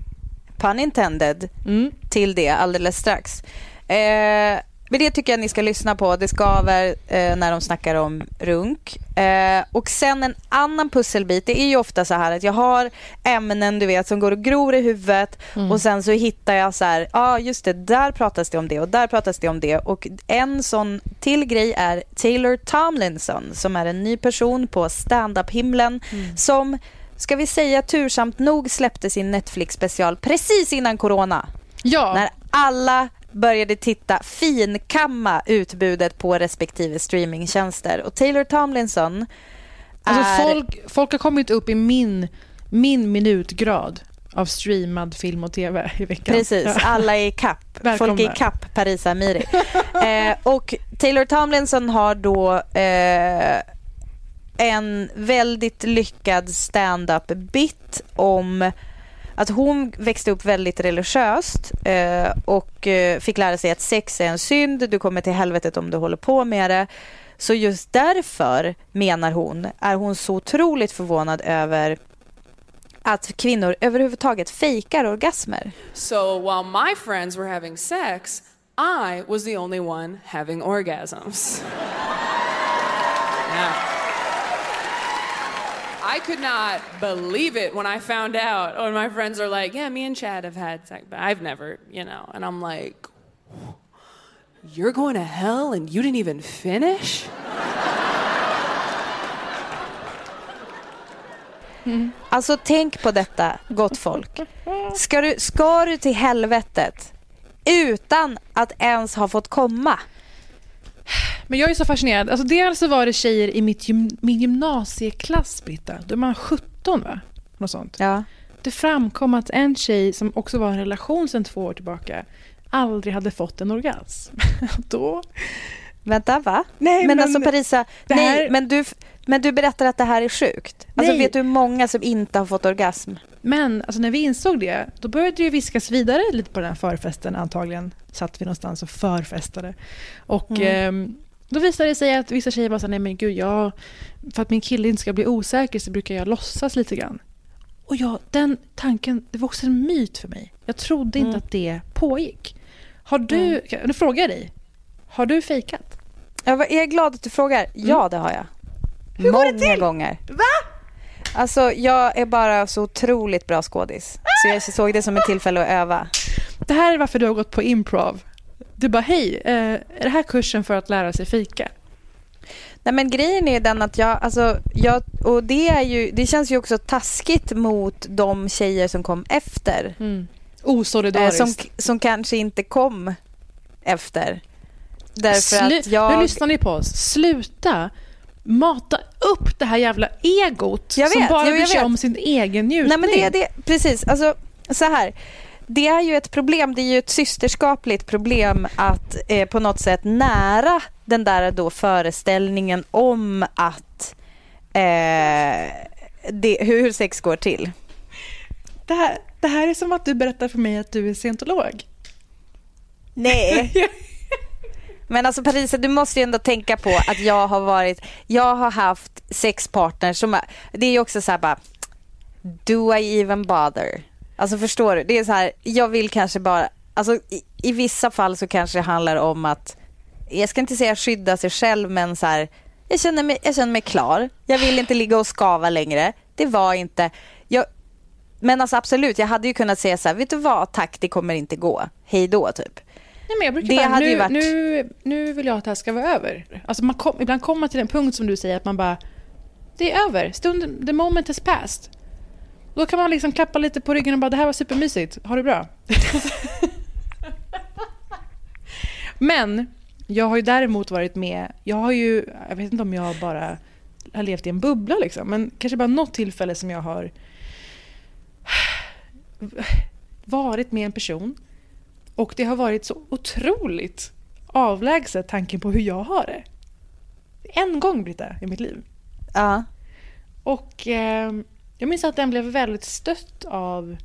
pun intended, mm. till det alldeles strax. Eh, men det tycker jag ni ska lyssna på. Det skaver eh, när de snackar om runk. Eh, och sen en annan pusselbit. Det är ju ofta så här att jag har ämnen du vet som går och gror i huvudet mm. och sen så hittar jag så här, ja ah, just det, där pratas det om det och där pratas det om det. Och en sån till grej är Taylor Tomlinson som är en ny person på stand-up-himlen mm. som ska vi säga tursamt nog släppte sin Netflix-special precis innan corona. Ja. När alla började titta finkamma utbudet på respektive streamingtjänster. Och Taylor Tomlinson alltså är... folk, folk har kommit upp i min, min minutgrad av streamad film och tv i veckan. Precis, alla är i kapp. Folk är i kapp Parisa Amiri. eh, och Taylor Tomlinson har då eh, en väldigt lyckad stand-up bit om att hon växte upp väldigt religiöst eh, och eh, fick lära sig att sex är en synd, du kommer till helvetet om du håller på med det. Så just därför, menar hon, är hon så otroligt förvånad över att kvinnor överhuvudtaget fejkar orgasmer. So while my friends were having sex, I was the only one having orgasms. yeah. I could not believe it when I found out. When my friends are like, "Yeah, me and Chad have had sex, but I've never," you know, and I'm like, "You're going to hell and you didn't even finish." Mm. Alltså tänk på detta, gott folk. Ska du, ska du till helvetet utan att ens ha fått komma? Men jag är så fascinerad. Alltså dels så var det tjejer i mitt gym, min gymnasieklass, Britta. Då är man 17, va? Något sånt. Ja. Det framkom att en tjej som också var i en relation sedan två år tillbaka aldrig hade fått en orgasm. Då... Vänta, va? Nej, men, men alltså Parisa, här... nej, men du, men du berättar att det här är sjukt. Alltså, vet du hur många som inte har fått orgasm? Men alltså, när vi insåg det, då började det viskas vidare lite på den här förfesten. Antagligen satt vi någonstans och förfestade. Och mm. eh, då visade det sig att vissa tjejer var så nej men gud, jag, för att min kille inte ska bli osäker så brukar jag låtsas lite grann. Och jag, den tanken, det var också en myt för mig. Jag trodde inte mm. att det pågick. Har du, mm. nu frågar jag dig, har du fejkat? Jag är glad att du frågar. Ja, mm. det har jag. Hur Många går det till? gånger. Va? Alltså, jag är bara så otroligt bra skådis. Så jag såg det som ett tillfälle att öva. Det här är varför du har gått på improv. Du bara, hej, eh, är det här kursen för att lära sig fika? Nej men grejen är den att jag, alltså, jag, och det är ju, det känns ju också taskigt mot de tjejer som kom efter. Mm. Osolidariskt. Eh, som, som kanske inte kom efter. Därför Slu att jag... Nu lyssnar ni på oss. Sluta mata upp det här jävla egot Jag som vet, bara bryr sig vet. om sin egen njutning. Nej men det är det, precis. Alltså så här. Det är ju ett problem, det är ju ett systerskapligt problem att eh, på något sätt nära den där då föreställningen om att eh, det, hur sex går till. Det här, det här är som att du berättar för mig att du är scientolog. Nej. Men alltså Parisa, du måste ju ändå tänka på att jag har varit, jag har haft sex partners som, är- det är ju också så här bara, do I even bother? Alltså förstår du? Det är så här, jag vill kanske bara, alltså i, i vissa fall så kanske det handlar om att, jag ska inte säga skydda sig själv men så här, jag känner mig, jag känner mig klar. Jag vill inte ligga och skava längre. Det var inte, jag, men alltså absolut, jag hade ju kunnat säga så här, vet du vad, tack det kommer inte gå, hej då typ. Nej, men jag brukar Det bara, hade nu, ju varit- nu, nu vill jag att det här ska vara över. Alltså man kom, ibland kommer man till en punkt som du säger att man bara, det är över, stunden, the moment has passed. Då kan man liksom klappa lite på ryggen och bara, det här var supermysigt, ha det bra. Men jag har ju däremot varit med, jag har ju, jag vet inte om jag bara har levt i en bubbla liksom, men kanske bara något tillfälle som jag har varit med en person och det har varit så otroligt avlägset tanken på hur jag har det. En gång, Britta, i mitt liv. Ja. Och eh, jag minns att den blev väldigt stött av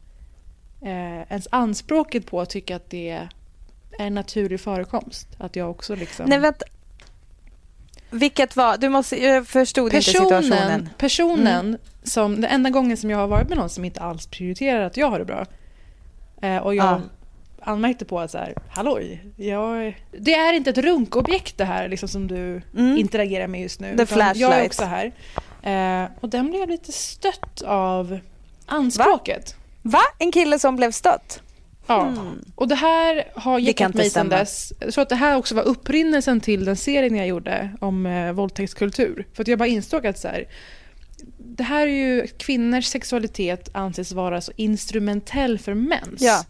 eh, ens anspråket på att tycka att det är en naturlig förekomst. Att jag också liksom... Nej vänta. Vilket var, du måste, jag förstod inte situationen. personen, personen Mm. som, den enda gången som jag har varit med någon som inte alls prioriterar att jag har det bra. Eh, och jag Ja. Anmärkte på att så här, halloj, jag, det är inte ett runkobjekt det här liksom, som du Mm. interagerar med just nu. The utan Jag är flashlight. också här. Eh, och den blev lite stött av anspråket. Va? En kille som blev stött? Ja, och det här har gett mig stämma. dess. Jag tror att det här också var upprinnelsen till den serien jag gjorde om eh, våldtäktskultur. För att jag bara insåg att så här, det här är ju, kvinnors sexualitet anses vara så instrumentell för mäns. Ja.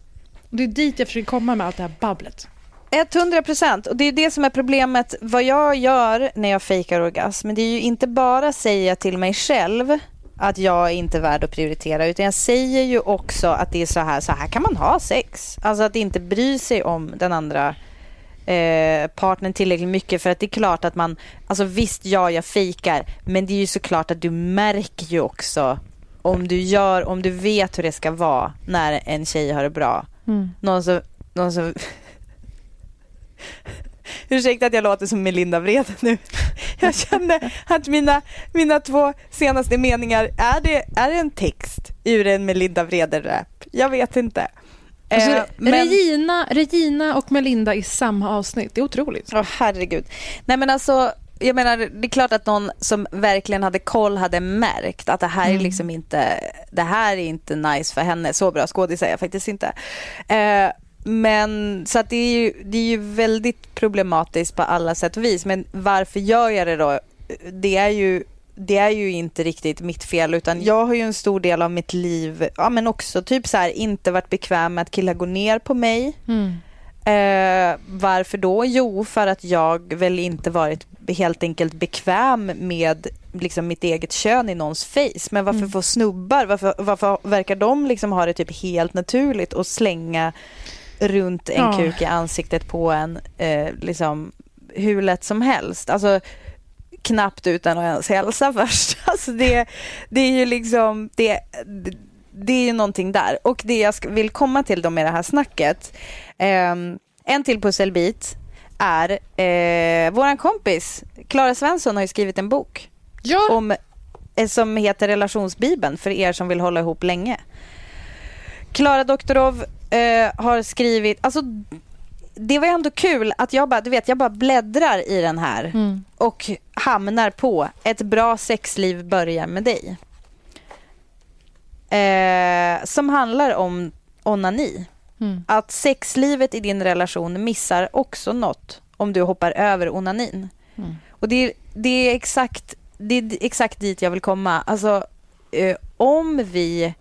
Och det är dit jag försöker komma med allt det här babblet. 100 procent. Och det är det som är problemet. Vad jag gör när jag fejkar orgasm, det är ju inte bara säga till mig själv att jag är inte värd att prioritera, utan jag säger ju också att det är så här, så här kan man ha sex. Alltså att inte bry sig om den andra eh, partnern tillräckligt mycket för att det är klart att man, alltså visst ja jag fejkar, men det är ju såklart att du märker ju också om du gör, om du vet hur det ska vara när en tjej har det bra. Mm. Någon som, någon som Ursäkta att jag låter som Melinda Vrede nu. Jag kände att mina, mina två senaste meningar, är det, är det en text ur en Melinda Vrede-rap? Jag vet inte. Alltså, Eh, men- Regina, Regina och Melinda i samma avsnitt. Det är otroligt. Åh herregud. Nej men alltså, jag menar det är klart att någon som verkligen hade koll hade märkt att det här är Mm. liksom inte, det här är inte nice för henne. Så bra skådis är jag faktiskt inte. Eh, men så att det är, ju, det är ju väldigt problematiskt på alla sätt och vis. Men varför gör jag det då? Det är ju det är ju inte riktigt mitt fel utan jag har ju en stor del av mitt liv, ja men också typ så här inte varit bekväm med att killar går ner på mig. Mm. Eh, varför då? Jo, för att jag väl inte varit helt enkelt bekväm med liksom, mitt eget kön i någons face. Men varför får snubbar, varför, varför verkar de liksom ha det typ helt naturligt att slänga runt en Ja. kuk i ansiktet på en eh, liksom hur lätt som helst? Alltså knappt utan att ens hälsa först. Alltså det, det är ju liksom, det, det, är ju någonting där. Och det jag vill komma till då med det här snacket, ehm, en till pusselbit är eh, våran kompis Klara Svensson har ju skrivit en bok om, eh, som heter Relationsbibeln för er som vill hålla ihop länge. Klara Doktorov eh, har skrivit, alltså det var ändå kul att jag bara, du vet, jag bara bläddrar i den här Mm. och hamnar på ett bra sexliv börjar med dig. Eh, som handlar om onani. Mm. Att sexlivet i din relation missar också något om du hoppar över onanin. Mm. Och det är, det är exakt det är exakt dit jag vill komma. Alltså, eh, om vi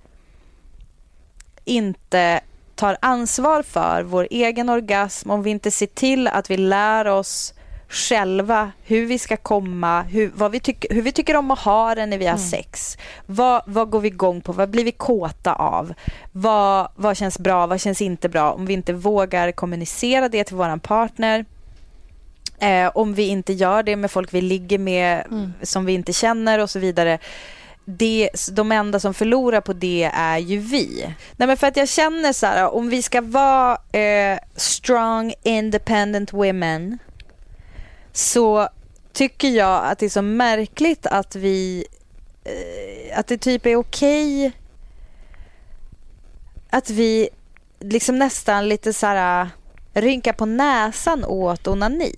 inte tar ansvar för vår egen orgasm, om vi inte ser till att vi lär oss själva hur vi ska komma, hur, vad vi, tyck, hur vi tycker om att ha det när vi har Mm. sex. Vad, vad går vi igång på? Vad blir vi kåta av? Vad, vad känns bra? Vad känns inte bra? Om vi inte vågar kommunicera det till våran partner. Eh, om vi inte gör det med folk vi ligger med Mm. som vi inte känner och så vidare. Det, de enda som förlorar på det är ju vi. Nej, men för att jag känner så här, om vi ska vara eh, strong independent women så tycker jag att det är så märkligt att vi eh, att det typ är okej att vi liksom nästan lite så här rynkar på näsan åt onani.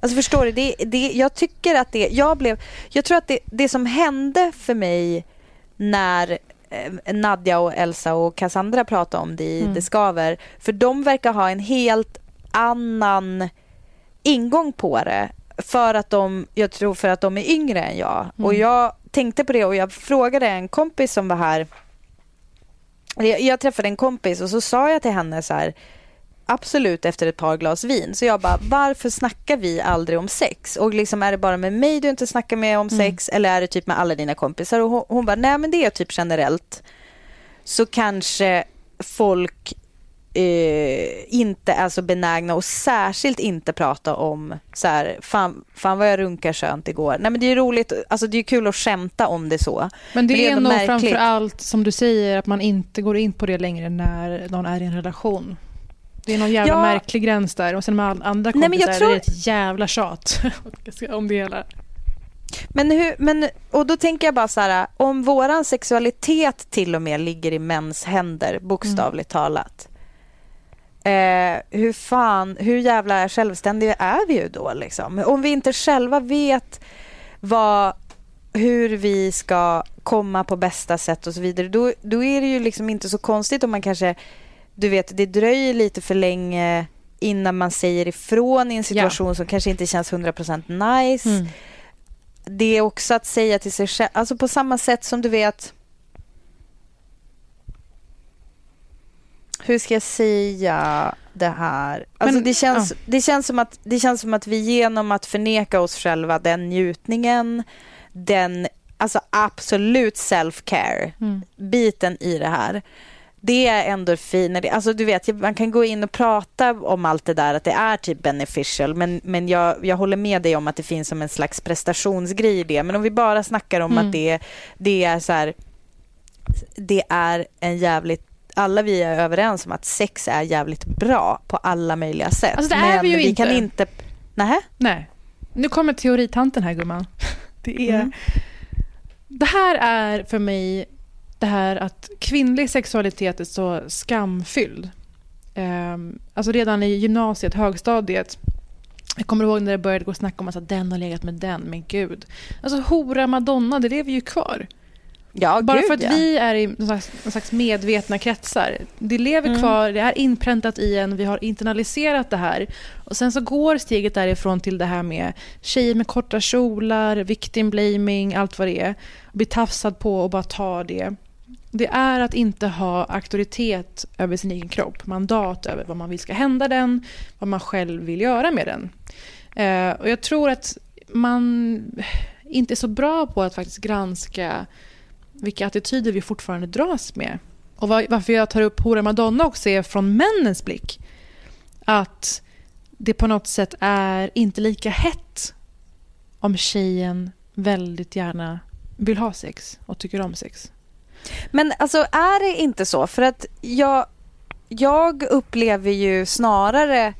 Alltså förstår du? Det, det, jag tycker att det, jag blev, jag tror att det, det som hände för mig när eh, Nadja och Elsa och Cassandra pratade om det i Mm. Det skaver, för de verkar ha en helt annan ingång på det för att de, jag tror för att de är yngre än jag. Och Mm. jag tänkte på det och jag frågade en kompis som var här. Jag, jag träffade en kompis och så sa jag till henne så här absolut efter ett par glas vin. Så jag bara, varför snackar vi aldrig om sex? Och liksom är det bara med mig du inte snackar med om sex eller är det typ med alla dina kompisar? Och hon, hon bara, nej men det är typ generellt. Så kanske folk eh, inte är så benägna och särskilt inte prata om så här, fan, fan vad jag runkar skönt igår. Nej men det är roligt, alltså det är kul att skämta om det så. Men det, är, ändå nog märkligt. framför allt, som du säger, att man inte går in på det längre när någon är i en relation. Det är någon jävla Ja. märklig gräns där. Och sen med andra Nej, men jag kompisar tror- är det ett jävla tjat om det hela. Men, hur, men och då tänker jag bara så här, om våran sexualitet till och med ligger i mäns händer, bokstavligt talat. Eh, hur fan, hur jävla självständiga är vi ju då liksom? Om vi inte själva vet vad, hur vi ska komma på bästa sätt och så vidare, då, då är det ju liksom inte så konstigt om man kanske, du vet, det dröjer lite för länge innan man säger ifrån i en situation som kanske inte känns 100% nice Mm. det är också att säga till sig själv, alltså på samma sätt som du vet hur ska jag säga det här? Alltså Men, det, känns, ja. det, känns som att, det känns som att vi genom att förneka oss själva den njutningen, den alltså absolut self-care Mm. biten i det här. Det är endorfiner. Alltså du vet, man kan gå in och prata om allt det där, att det är typ beneficial. Men, men jag, jag håller med dig om att det finns som en slags prestationsgrej i det. Men om vi bara snackar om Mm. att det, det är så här, det är en jävligt alla vi är överens om att sex är jävligt bra på alla möjliga sätt. Alltså, det är men vi ju kan inte. inte... Nähä? Nej. Nu kommer teoritanten här gumman. Det, är, Mm. det här är för mig det här att kvinnlig sexualitet är så skamfylld. Um, alltså redan i gymnasiet, högstadiet. Jag kommer ihåg när det började gå snack om att den har legat med den, men gud. Alltså hora madonna, det lever ju kvar. Ja, Bara gud, för att ja. vi är i någon slags, någon slags medvetna kretsar. Det lever Mm. kvar, det är inpräntat i en, vi har internaliserat det här. Och sen så går steget därifrån till det här med tjejer med korta kjolar, victim blaming, allt vad det är. Bli tafsad på och bara ta det. Det är att inte ha auktoritet över sin egen kropp, mandat över vad man vill ska hända den, vad man själv vill göra med den. Eh, och jag tror att man inte är så bra på att faktiskt granska vilka attityder vi fortfarande dras med. Och varför jag tar upp hora madonna också är från männens blick. Att det på något sätt är inte lika hett om tjejen väldigt gärna vill ha sex och tycker om sex. Men alltså är det inte så? För att jag, jag upplever ju snarare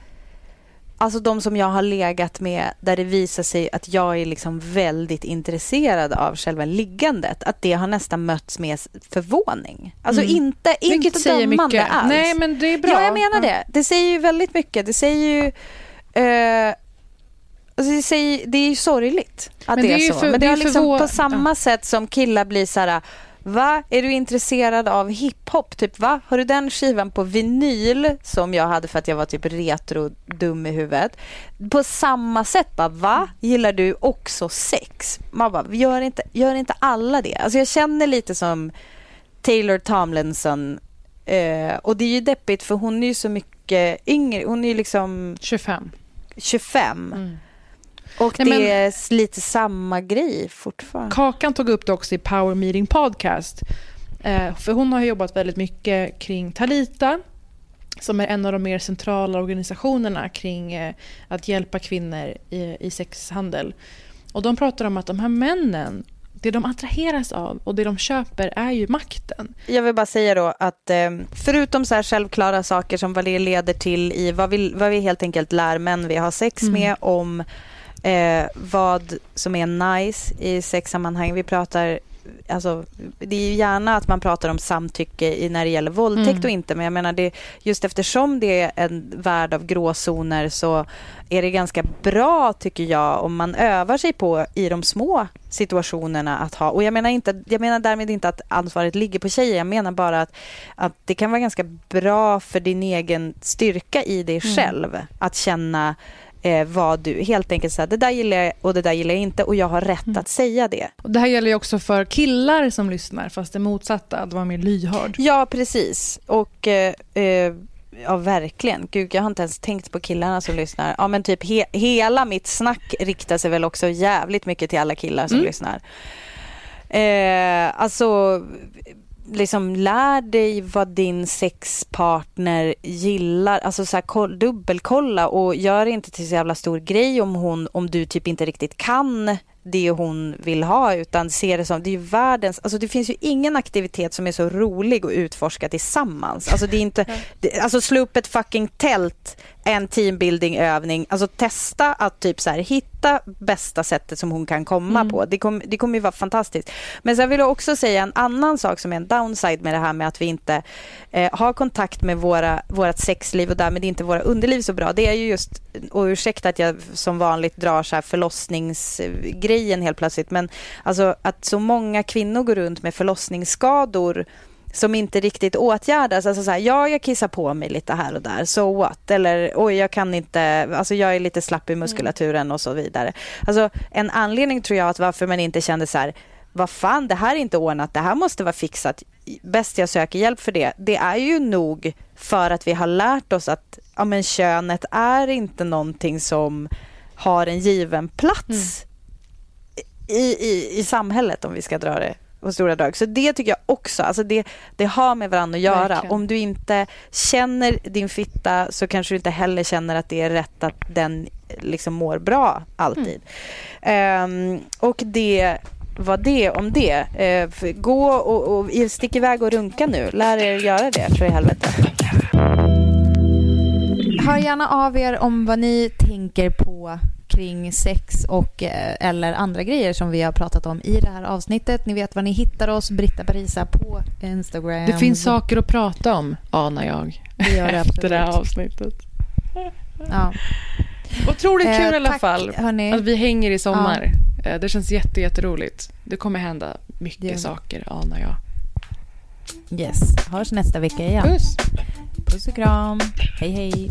Alltså de som jag har legat med där det visar sig att jag är liksom väldigt intresserad av själva liggandet. Att det har nästan mötts med förvåning. Alltså Mm. inte, Vilket inte säger dömande mycket. alls. Nej, men det är bra. Ja, jag menar det. Det säger ju väldigt mycket. Det säger ju... Eh, alltså det, säger, det är ju sorgligt att Men det, det är, är ju så. för- men det det är liksom förvå- på samma sätt som killar blir så här... Va? Är du intresserad av hiphop? Typ va? Har du den skivan på vinyl som jag hade för att jag var typ retro dum i huvudet? På samma sätt bara va? Gillar du också sex? Man bara, gör inte, gör inte alla det? Alltså jag känner lite som Taylor Tomlinson eh, och det är ju deppigt för hon är ju så mycket yngre. Hon är ju liksom 25. 25. Mm. Och Nej, det är lite samma grej fortfarande. Kakan tog upp det också i Power Meeting Podcast. Eh, för hon har jobbat väldigt mycket kring Talita som är en av de mer centrala organisationerna kring eh, att hjälpa kvinnor i, i sexhandel. Och de pratar om att de här männen, det de attraheras av och det de köper är ju makten. Jag vill bara säga då att eh, förutom så här självklara saker som vad det leder till i vad vi, vad vi helt enkelt lär män vi har sex Mm. med om eh, vad som är nice i sexsammanhang. Vi pratar Alltså, det är ju gärna att man pratar om samtycke i, när det gäller våldtäkt Mm. och inte, men jag menar det, just eftersom det är en värld av gråzoner så är det ganska bra, tycker jag, om man övar sig på i de små situationerna att ha, och jag menar, inte, jag menar därmed inte att ansvaret ligger på tjejer, jag menar bara att, att det kan vara ganska bra för din egen styrka i dig Mm. själv att känna eh, vad du, helt enkelt säga det där gillar jag och det där gillar jag inte och jag har rätt Mm. att säga det. Och det här gäller ju också för killar som lyssnar, fast det motsatta, att vara mer lyhörd. Ja, precis. Och eh, eh, ja, verkligen. Gud, jag har inte ens tänkt på killarna som lyssnar. Ja, men typ he hela mitt snack riktar sig väl också jävligt mycket till alla killar som Mm. lyssnar. Eh, alltså, liksom lär dig vad din sexpartner gillar. Alltså så här, dubbelkolla och gör det inte till så jävla stor grej om, hon, om du typ inte riktigt kan det hon vill ha utan ser det som, det är ju världens, alltså det finns ju ingen aktivitet som är så rolig att utforska tillsammans. Alltså det är inte, det, alltså slå upp ett fucking tält, en teambuilding-övning, alltså testa att typ så här hitta bästa sättet som hon kan komma Mm. på. Det, kom, det kommer ju vara fantastiskt. Men sen vill jag också säga en annan sak som är en downside med det här med att vi inte eh, har kontakt med våra, vårat sexliv och därmed inte våra underliv så bra. Det är ju just, och ursäkta att jag som vanligt drar så här förlossningsgrejen helt plötsligt, men alltså att så många kvinnor går runt med förlossningsskador som inte riktigt åtgärdas. Alltså så här, ja, jag kissar på mig lite här och där, so what? Eller oj, jag kan inte, alltså jag är lite slapp i muskulaturen och så vidare. Alltså en anledning tror jag att varför man inte kände så här, vad fan, det här är inte ordnat, det här måste vara fixat. Bäst jag söker hjälp för det. Det är ju nog för att vi har lärt oss att ja, men könet är inte någonting som har en given plats i, i, i samhället om vi ska dra det på stora drag. Så det tycker jag också, alltså det, det har med varandra att göra. Verkligen. Om du inte känner din fitta så kanske du inte heller känner att det är rätt att den liksom mår bra alltid. Ehm, och det var det om det. För gå och, och stick iväg och runka nu. Lär er göra det för i helvete. Hör gärna av er om vad ni tänker på kring sex och eh, eller andra grejer som vi har pratat om i det här avsnittet. Ni vet var ni hittar oss, Britta Parisa på Instagram. Det finns saker att prata om, anar jag. Det gör det Efter det här avsnittet. Ja. Otroligt Eh, kul i alla tack, fall hörni. att vi hänger i sommar. Eh, Det känns jätte, jätteroligt. Det kommer hända mycket Det- saker, anar jag. Yes. Hörs nästa vecka igen. Puss! Puss och kram. Hej hej.